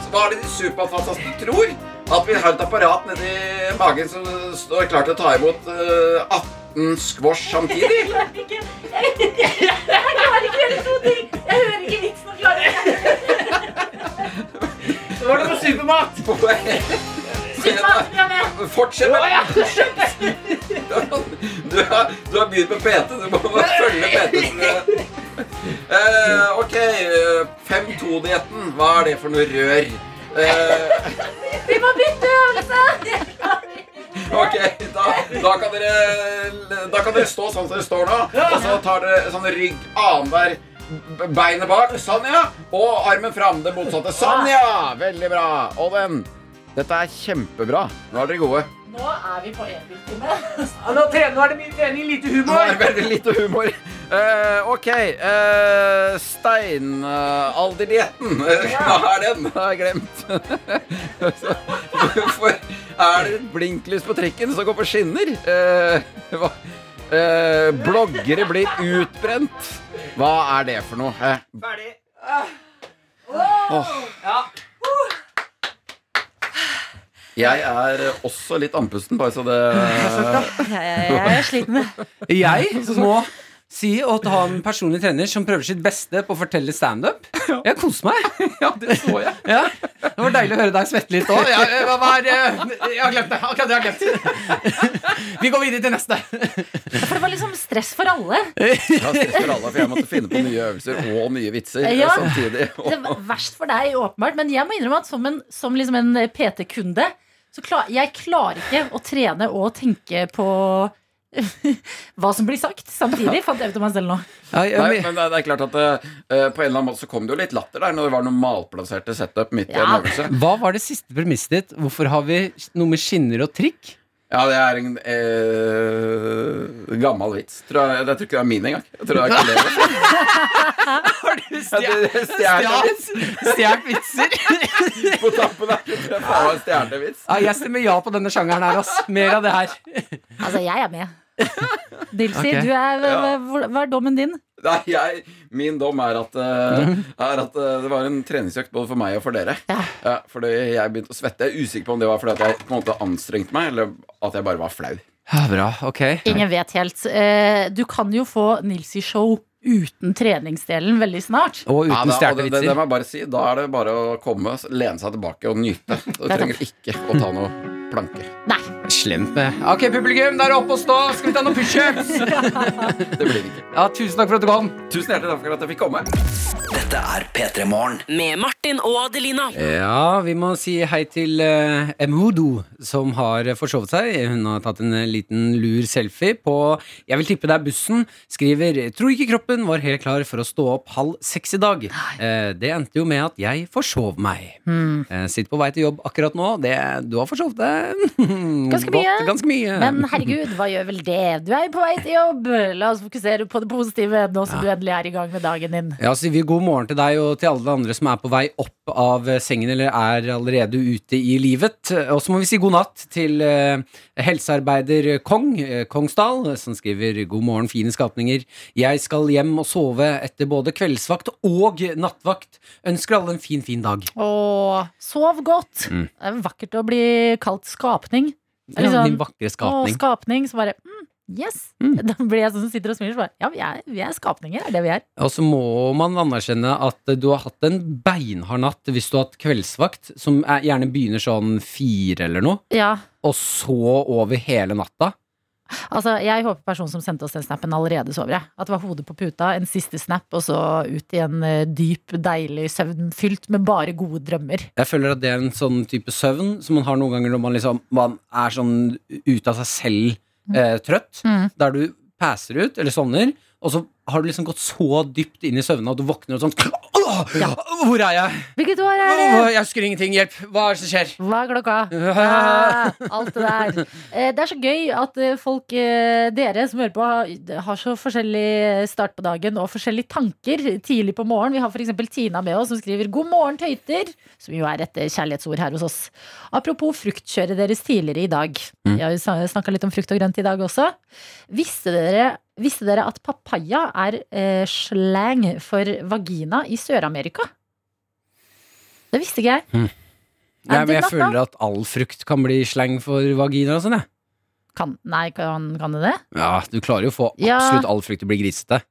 Så hva er det de supermatfantastene tror? At vi har et apparat nedi magen som står klar til å ta imot uh, 18 squash samtidig? Jeg klarer ikke å gjøre to ting! Jeg hører ikke vitsen og klarer ikke. Så var det på supermat. Fortsett med pushups. Du, har- du har begynt med PT. Du må følge PT-en. Eh, ok, 5-2-dietten. Hva er det for noe rør? Eh, Vi må bytte øvelse! Ok, da, da, kan dere, da kan dere stå sånn som dere står nå. Og så tar dere sånn rygg annenhver b- beinet bak. Sånn, ja. Og armen fram. Det motsatte. Sånn, ja. Veldig bra. Og den. Dette er kjempebra. Nå er dere gode. Nå er vi på enbiltime. Ja, nå, nå er det mye trening, lite humor. Nå er det veldig lite humor. Uh, ok. Uh, Steinalderdietten. Hva er den? Har jeg glemt. Hvorfor er det et blinklys på trikken som går på skinner? Uh, hva? Eh, bloggere blir utbrent. Hva er det for noe? Eh, Ferdig. Oh. Ja. Jeg er også litt andpusten, bare så det Jeg, jeg, jeg er sliten. Jeg må si å ha en personlig trener som prøver sitt beste på å fortelle standup. Jeg koser meg. Ja, det så jeg. Ja, Det var deilig å høre deg svette litt òg. Jeg, hva var, eh, jeg har glemt det. Akkurat det har jeg glemt. Vi går videre til neste. For det var liksom stress for alle. Ja, stress for alle, for jeg måtte finne på nye øvelser og nye vitser eh, Ja. samtidig. Det var verst for deg, åpenbart. Men jeg må innrømme at som en, som liksom en PT-kunde, så klar, jeg klarer ikke å trene og tenke på hva som blir sagt samtidig, fant jeg ut av meg selv nå. Ja, Nei, men det, er klart at uh, På en eller annen måte så kom det jo litt latter der når det var noe malplasserte setup midt i en øvelse. Hva var det siste premisset ditt? Hvorfor har vi noe med skinner og trikk? Ja, det er en eh, gammel vits. Tror jeg, jeg tror ikke det er min engang. Jeg tror det er kollegaer. Har du stjålet vitser? på tampen der. Jeg tror jeg faen. Ja, jeg stemmer ja på denne sjangeren her, ass. Mer av det her. Altså, jeg er med. Dilsi, okay. du er, hva er dommen din? Nei, jeg, min dom er at, eh, er at eh, det var en treningsøkt både for meg og for dere. Ja. fordi jeg begynte å svette. Jeg er usikker på om det var fordi at jeg på en måte anstrengte meg, eller at jeg bare var flau. Ja, bra, ok Ingen vet helt. Eh, Du kan jo få Nils i show uten treningsdelen veldig snart. Og uten Ja, da, og det, det, det må jeg bare si. Da er det bare å komme, lene seg tilbake og nyte. Du trenger ikke å ta noe planke. Nei. Slemt med Ok, publikum, der er opp og stå. Skal vi ta noen pushups? Det blir det ikke. Ja, tusen takk for at du kom. Tusen hjertelig takk for at jeg fikk komme. Dette er P3 Morgen. Med Martin og Adelina. Ja, vi må si hei til uh, Emudo, som har forsovet seg. Hun har tatt en eh, liten lur selfie på Jeg vil tippe det er bussen. Skriver Tror ikke kroppen var helt klar for å stå opp halv seks i dag. Uh, det endte jo med at jeg forsov meg. Eh, sitter på vei til jobb akkurat nå. Det, du har forsovet deg Ganske mye. Ganske mye. Men herregud, hva gjør vel det? Du er jo på vei til jobb. La oss fokusere på det positive nå som du endelig er i gang med dagen din. Ja, sier vi god morgen til deg og til alle andre som er på vei opp av sengen eller er allerede ute i livet. Og så må vi si god natt til eh, helsearbeider Kong eh, Kongsdal, som skriver god morgen, fine skapninger. Jeg skal hjem og sove etter både kveldsvakt og nattvakt. Ønsker alle en fin, fin dag. Å, sov godt. Mm. Det er vakkert å bli kalt skapning. Ja, liksom, din vakre skapning. skapning. Så bare mm, Yes! Mm. Da blir jeg sånn som sitter og smiler. Bare, ja, vi er, vi er skapninger. Det er det vi er. Og så må man anerkjenne at du har hatt en beinhard natt hvis du har hatt kveldsvakt, som er, gjerne begynner sånn fire eller noe, Ja, og så over hele natta. Altså Jeg håper personen som sendte oss den snappen, allerede sover. jeg. At det var hodet på puta, en siste snap, og så ut i en eh, dyp, deilig søvn fylt med bare gode drømmer. Jeg føler at det er en sånn type søvn som man har noen ganger når man liksom Man er sånn ut av seg selv eh, trøtt. Mm. Der du passer ut, eller sovner, og så har du liksom gått så dypt inn i søvne at du våkner og sånn ja. Hvor er jeg? Hvilket år er Åh, det? jeg husker ingenting. Hjelp. Hva er det som skjer? Hva er klokka? Ja, alt det der. Eh, Det er så gøy at eh, folk, eh, dere som hører på, har- så forskjellig start på dagen og forskjellige tanker tidlig på morgen. Vi har f.eks. Tina med oss som skriver 'God morgen, tøyter', som jo er et kjærlighetsord her hos oss. Apropos fruktkjøret deres tidligere i dag. Har jo snakka litt om frukt og grønt i dag også. Visste dere, visste dere at papaya er eh, slang for vagina i Sør-Amerika? Det visste ikke jeg. Nei, Er men jeg føler at all frukt kan bli slang for vagina og sånn, jeg. Kan, nei, kan, kan det det? Ja, du klarer jo å få Ja. absolutt all frukt til å bli grisete.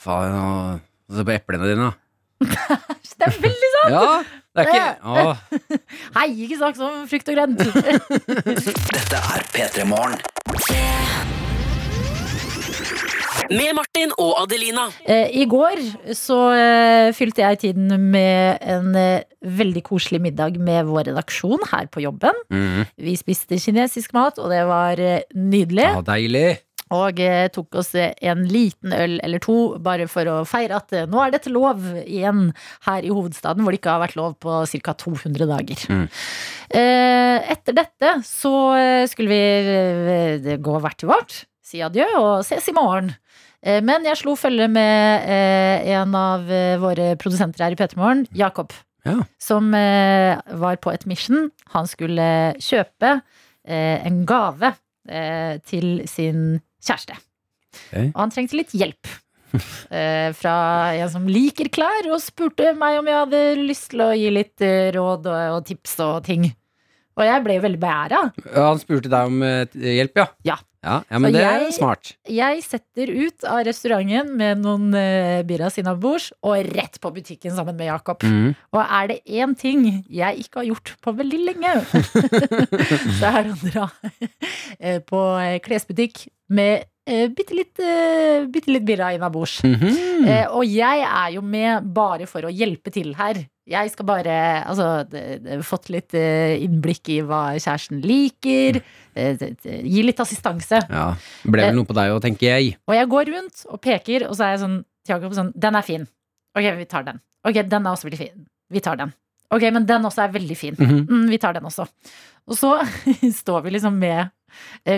Faen, og- se på eplene dine, da. Det er veldig sant! Ja, det er ikke å. Hei, ikke snakk om frukt og grønt. Dette er P3 Morgen. Med Martin og Adelina. Eh, I går så eh, fylte jeg tiden med en eh, veldig koselig middag med vår redaksjon her på jobben. Mm. Vi spiste kinesisk mat, og det var eh, nydelig. Ja, deilig. Og eh, tok oss en liten øl eller to, bare for å feire at eh, nå er dette lov igjen her i hovedstaden, hvor det ikke har vært lov på ca. 200 dager. Mm. Eh, etter dette så eh, skulle vi eh, gå hvert til vårt, si adjø og ses i morgen. Eh, Men jeg slo følge med eh, en av eh, våre produsenter her i P3 Morgen, Jakob. Ja. Som var på et mission. Han skulle kjøpe en gave til sin kjæreste. Okay. Og han trengte litt hjelp. fra en som liker klær, og spurte meg om jeg hadde lyst til å gi litt råd og, tips og ting. Og jeg ble jo veldig beæra. Han spurte deg om hjelp, ja. Ja. Ja, ja men Så det er jeg- smart. Jeg setter ut av restauranten med noen uh, birras innabords og rett på butikken sammen med Jakob. Mm. Og er det én ting jeg ikke har gjort på veldig lenge, så er det å dra eh, på eh, klesbutikk med eh, bitte litt, eh, bitte litt birra innabords. Mhm. Eh, og jeg er jo med bare for å hjelpe til her. Jeg skal bare altså, d- d- fått litt eh, innblikk i hva kjæresten liker. eh, d- d- gi litt assistanse. Ja. Det ble vel noe på deg òg, tenker jeg. Og jeg går rundt og peker, og så er jeg sånn til Jakob sånn Den er fin. Ok, vi tar den. Ok, den er også veldig fin. Vi tar den. Ok, men den også er veldig fin. Mhm. mm, vi tar den også. Og så står vi liksom med eh,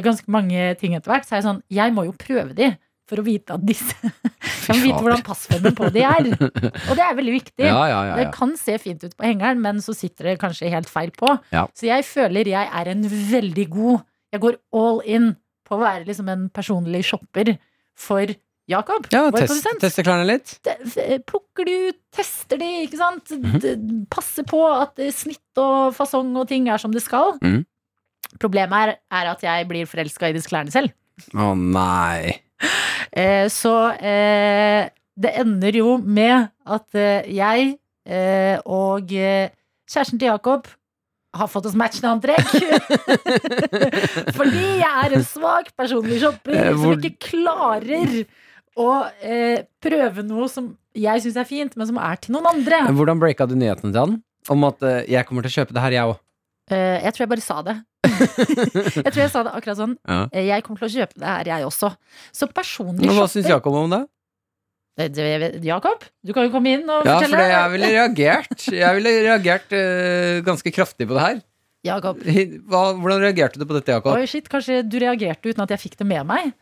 ganske mange ting etter hvert. Så er jeg sånn Jeg må jo prøve de for å vite at disse Jeg må vite hvordan passformen på de er. Og det er veldig viktig. Ja, ja, ja, Det kan se fint ut på hengeren, men så sitter det kanskje helt feil på. Så jeg føler jeg er en veldig god Jeg går all in på å være liksom en personlig shopper for Jakob, Ja, vår test, teste klærne litt. De, Plukker de ut, tester de, ikke sant? Mhm. D- Passer på at eh, snitt og fasong og ting er som det skal. Mhm. Problemet er, er at jeg blir forelska i disse klærne selv. Å nei. Eh, så eh, det ender jo med at eh, jeg eh, og eh, kjæresten til Jakob har fått oss matchende antrekk. Fordi jeg er en svak personlig shopper Eh, hvor- som ikke klarer å eh, prøve noe som jeg syns er fint, men som er til noen andre. Hvordan breaka du nyheten til han? Om at jeg kommer til å kjøpe det her, jeg òg. Eh, jeg tror jeg bare sa det. Jeg tror jeg sa det akkurat sånn. Ja. Eh, jeg kommer til å kjøpe det her, jeg også. Så personlig shopper hva syns Jakob om det? Eh, Jakob, du kan jo komme inn og Ja, for Ja, for jeg ville reagert. Jeg ville reagert uh, ganske kraftig på det her. Jakob. Hva, hvordan reagerte du på dette, Jakob? Oi, shit, kanskje du reagerte uten at jeg fikk det med meg?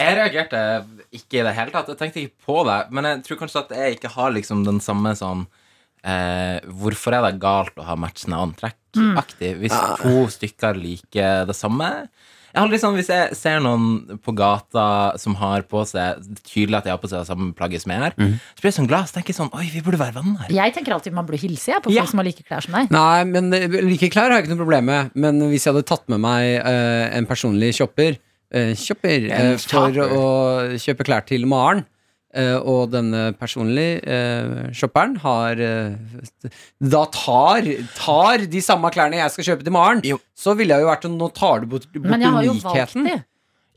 Jeg reagerte ikke i det hele tatt. Jeg tenkte ikke på det. Men jeg tror kanskje at jeg ikke har liksom den samme sånn eh, Hvorfor er det galt å ha matchende antrekk-aktig hvis to stykker liker det samme? Jeg har liksom, Hvis jeg ser noen på gata som har på seg det er Tydelig at de har på seg det samme plagget som jeg har, så blir jeg sånn glad. Så tenker jeg sånn Oi, vi burde være venner. Jeg tenker alltid man burde hilse jeg, på Ja. folk som har like klær som deg. Nei, men eh, like klær har jeg ikke noe problem med. Men hvis jeg hadde tatt med meg uh, en personlig shopper, uh, shopper uh, for å kjøpe klær til Maren, og denne personlige eh, shopperen har eh, Da tar, tar de samme klærne jeg skal kjøpe til Maren, Jo. så ville jeg jo vært sånn Nå tar du bort, bort Men jeg har jo valgt de.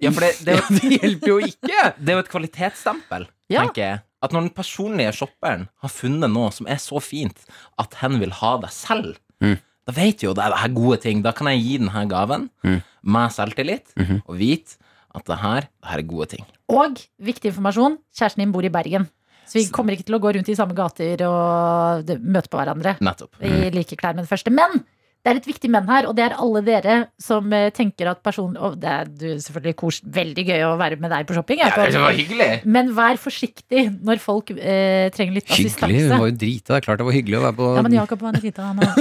Ja, for det, det, Det hjelper jo ikke! det er jo et kvalitetsstempel, Ja. tenker jeg. At når den personlige shopperen har funnet noe som er så fint at hen vil ha det selv, Mm. da vet jo det er gode ting. Da kan jeg gi denne gaven Mm. med selvtillit Mhm. og vite at det her, det her er gode ting. Og viktig informasjon, kjæresten din bor i Bergen. Så vi kommer ikke til å gå rundt i samme gater og møte på hverandre Nettopp. i like klær med det første. Men det er et viktig men her, og det er alle dere som eh, tenker at person Og det er du, selvfølgelig kos, veldig gøy å være med deg på shopping. Ja, det var hyggelig! Men vær forsiktig når folk eh, trenger litt Hyggelig. assistanse. Hun var jo drita. Det er klart det var hyggelig å være på Ja, men Jakob var en drita, han òg.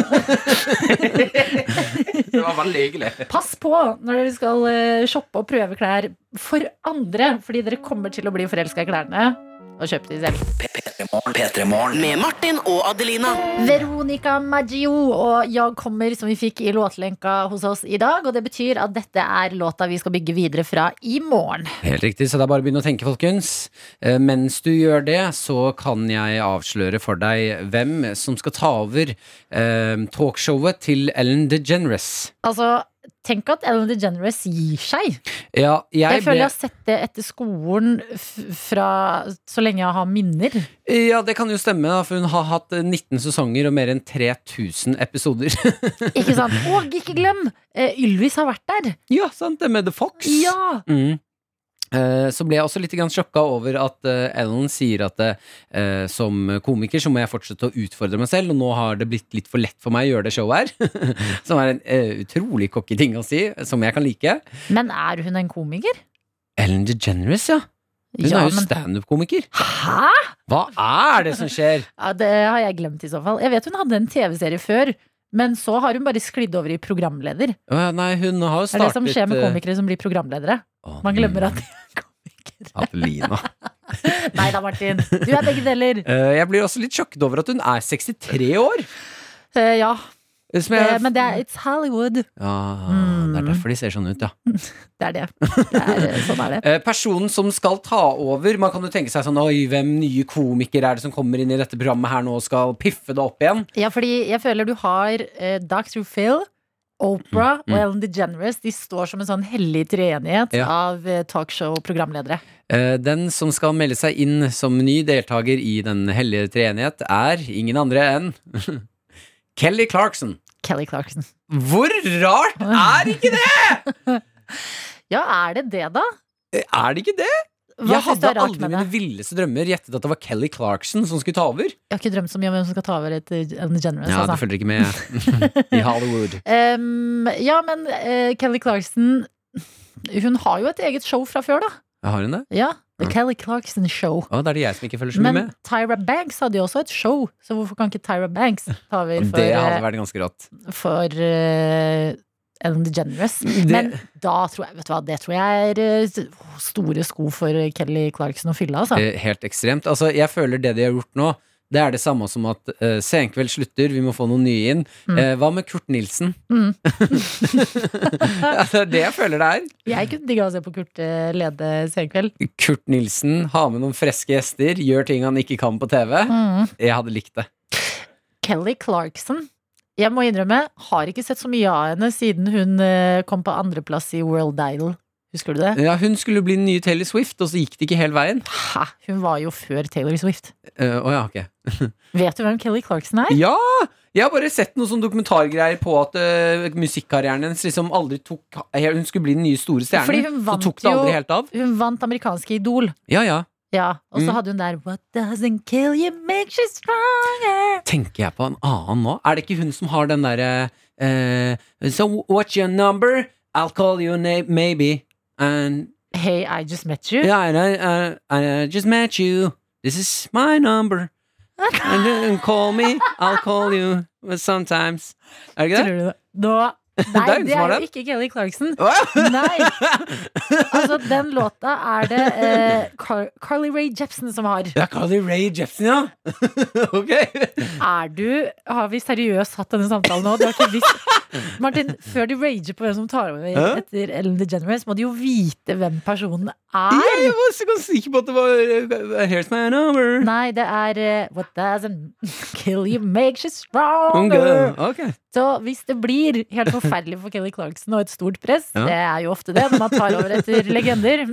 Det var veldig hyggelig. Pass på når dere skal eh, shoppe og prøve klær for andre, fordi dere kommer til å bli forelska i klærne. Og kjøpe de selv. P3morgen. Med Martin og Adelina. Veronica Maggio og Jeg kommer, som vi fikk i låtlenka hos oss i dag. Og det betyr at dette er låta vi skal bygge videre fra i morgen. Helt riktig, så det er bare å begynne å tenke, folkens. Eh, Mens du gjør det, så kan jeg avsløre for deg hvem som skal ta over eh, talkshowet til Ellen DeGeneres. Altså, tenk at Ellen DeGeneres gir seg. Ja, jeg, Jeg, føler jeg har sett det etter skolen fra så lenge jeg har minner. Ja, det kan jo stemme, for hun har hatt eh, 19 sesonger og mer enn 3000 episoder. Ikke sant? Og ikke glem, eh, Ylvis har vært der. ja, sant, det med The Fox. Ja! Mm. Eh, Så ble jeg også litt sjokka over at eh, Ellen sier at eh, som komiker så må jeg fortsette å utfordre meg selv, og nå har det blitt litt for lett for meg å gjøre det showet her. som er en utrolig cocky ting å si, som jeg kan like. Men er hun en komiker? Ellen DeGeneres, ja. Hun Ja, er jo men- standup-komiker. Hæ?! Hva er det som skjer? Ja, det har jeg glemt i så fall. Jeg vet hun hadde en TV-serie før, men så har hun bare sklidd over i programleder. Nei, hun har jo Det er det som skjer med komikere som blir programledere. Man glemmer at er komikere. Adelina. Nei da, Martin. Du er begge deler. Eh, Jeg blir også litt sjokket over at hun er 63 år. Eh, ja. Som jeg- Eh, Men det er It's Hollywood. Ja, Mm. det er derfor de ser sånn ut, ja. Det er det. det er, eh, sånn er det. Eh, Personen som skal ta over Man kan jo tenke seg sånn Oi, hvem nye komikere er det som kommer inn i dette programmet her nå og skal piffe det opp igjen? Ja, fordi jeg føler du har eh, Dr. Phil, Oprah Mm, mm. og Ellen DeGeneres. De står som en sånn hellig treenighet Ja. av eh, talkshow-programledere. Eh, Den som skal melde seg inn som ny deltaker i Den hellige treenighet, er ingen andre enn Kelly Clarkson. Kelly Clarkson. Hvor rart er ikke det?! Ja, er det det, da? Er det ikke det? Hva jeg hadde aldri mine villeste drømmer gjettet at det var Kelly Clarkson som skulle ta over. Jeg har ikke drømt så mye om hvem som skal ta over etter Ellen DeGeneres. Ja, altså. følger ikke med i Hollywood. um, ja, men uh, Kelly Clarkson Hun har jo et eget show fra før, da. Har hun det? Ja, The Kelly Clarkson Show. Å, det er det jeg som ikke følger så mye Men med. Tyra Banks hadde jo også et show, så hvorfor kan ikke Tyra Banks ta over for, Det hadde eh, vært ganske rått. for eh, Ellen DeGeneres? Det- Men da tror jeg, vet du hva, det tror jeg er eh, store sko for Kelly Clarkson å fylle, altså. Eh, Helt ekstremt. Altså, jeg føler det de har gjort nå, det er det samme som at uh, Senkveld slutter, vi må få noen nye inn. Mm. Uh, hva med Kurt Nilsen? Mm. ja, det er det jeg føler det er. Jeg kunne digga å se på Kurt uh, lede Senkveld. Kurt Nilsen ha med noen freske gjester, gjør ting han ikke kan på TV. Mm. Jeg hadde likt det. Kelly Clarkson. Jeg må innrømme, har ikke sett så mye av henne siden hun eh, kom på andreplass i World Idol. Husker du det? Ja, hun skulle bli den nye Taylor Swift, og så gikk det ikke hele veien. Hæ? Hun var jo før Taylor Swift. Uh, oh ja, ok. Vet du hvem Kelly Clarkson er? Ja! Jeg har bare sett noen sånn dokumentargreier på at uh, musikkarrieren hennes liksom aldri tok Hun skulle bli den nye store stjernen, så tok det aldri jo- helt av. Hun vant amerikanske Idol. Ja, ja. Ja, Og så Mm. hadde hun der What doesn't kill you makes you stronger. Tenker jeg på en annen nå? Er det ikke hun som har den derre uh, So what's your number? I'll call you name, maybe. And Hey, I just met you. yeah, I, I, uh, I just met you. This is my number. And call me. I'll call you sometimes. Er det ikke det? Tror du det? Nå Nei, Det er det er jo ikke Kelly Clarkson. Nei! Altså, den låta er det eh, Car Carly Rae Jepsen som har. Er Carly Rae Jepsen, ja. ok. Er du Har vi seriøst hatt denne samtalen nå? Du har ikke visst Martin, før du rager på hvem som tar over etter Ellen DeGeneres, må du jo vite hvem personen er. Jeg var så sikker på at det var uh, Here's my number. Nei, det er uh, What doesn't kill you makes you stronger. ok. Så hvis det blir helt forferdelig for Kelly Clarkson og et stort press, Ja. det er jo ofte det når man tar over etter legender,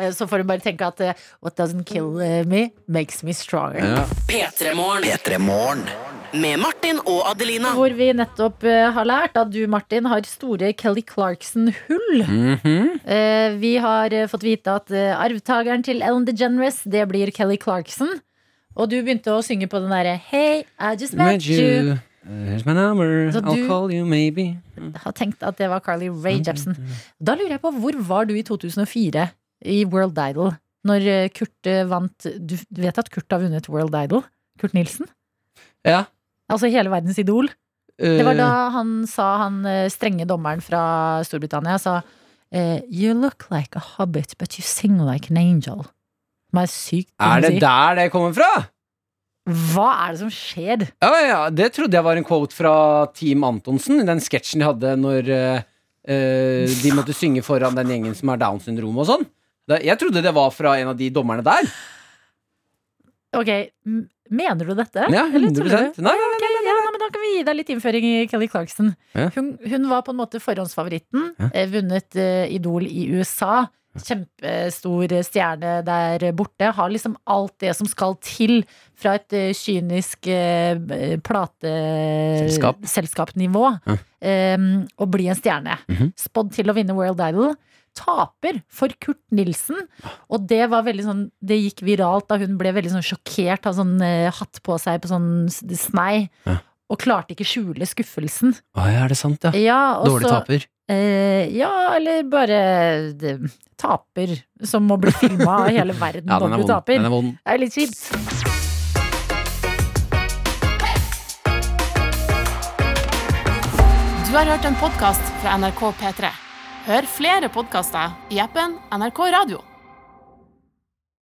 eh, så får hun bare tenke at eh, What doesn't kill eh, me makes me stronger. Ja. P3morgen. Med Martin og Adelina. Hvor vi nettopp har lært at du, Martin, har store Kelly Clarkson-hull. Mhm. Eh, vi har fått vite at arvtakeren til Ellen DeGeneres, det blir Kelly Clarkson. Og du begynte å synge på den derre Hey, I just met, Met you. you. Uh, Here's my number. Så I'll call you maybe. Har tenkt at det var Carly Rae Jepsen. Da lurer jeg på, hvor var du i 2004 i World Idol? Når eh, Kurt eh, vant Du vet at Kurt har vunnet World Idol? Kurt Nilsen? Ja. Altså hele verdens idol. Det var da han sa, han eh, strenge dommeren fra Storbritannia sa eh, You look like a hobbit, but you sing like an angel. Som er sykt er det der det kommer fra? Hva er det som skjer? Ja, ja, det trodde jeg var en quote fra Team Antonsen, den sketsjen de hadde når uh, eh, de måtte synge foran den gjengen som har Downs syndrom og sånn. Jeg trodde det var fra en av de dommerne der. Ok, Mener du dette? Ja, 100 tuller du? Nei, nei, Ok, ja, nei, men Da kan vi gi deg litt innføring i Kelly Clarkson. Ja. Hun, hun var på en måte forhåndsfavoritten. Ja. eh, Vunnet uh, Idol i USA. Kjempestor stjerne der borte. Har liksom alt det som skal til fra et eh, kynisk eh, Selskap. plateselskapnivå. Ja. um, å bli en stjerne. Mhm. Spådd til å vinne World Idol. Taper for Kurt Nilsen. Og det var veldig sånn Det gikk viralt da hun ble veldig sånn sjokkert. Har sånn uh, hatt på seg på sånn snei. Ja. Og klarte ikke skjule skuffelsen. Å ja, er det sant, ja? Ja, Dårlig så- taper. Eh, ja, eller bare taper, som må bli filma av hele verden Ja, når du taper. Den er vond. Det er litt kjipt. Du har hørt en podkast fra NRK P3. Hør flere podkaster i appen NRK Radio.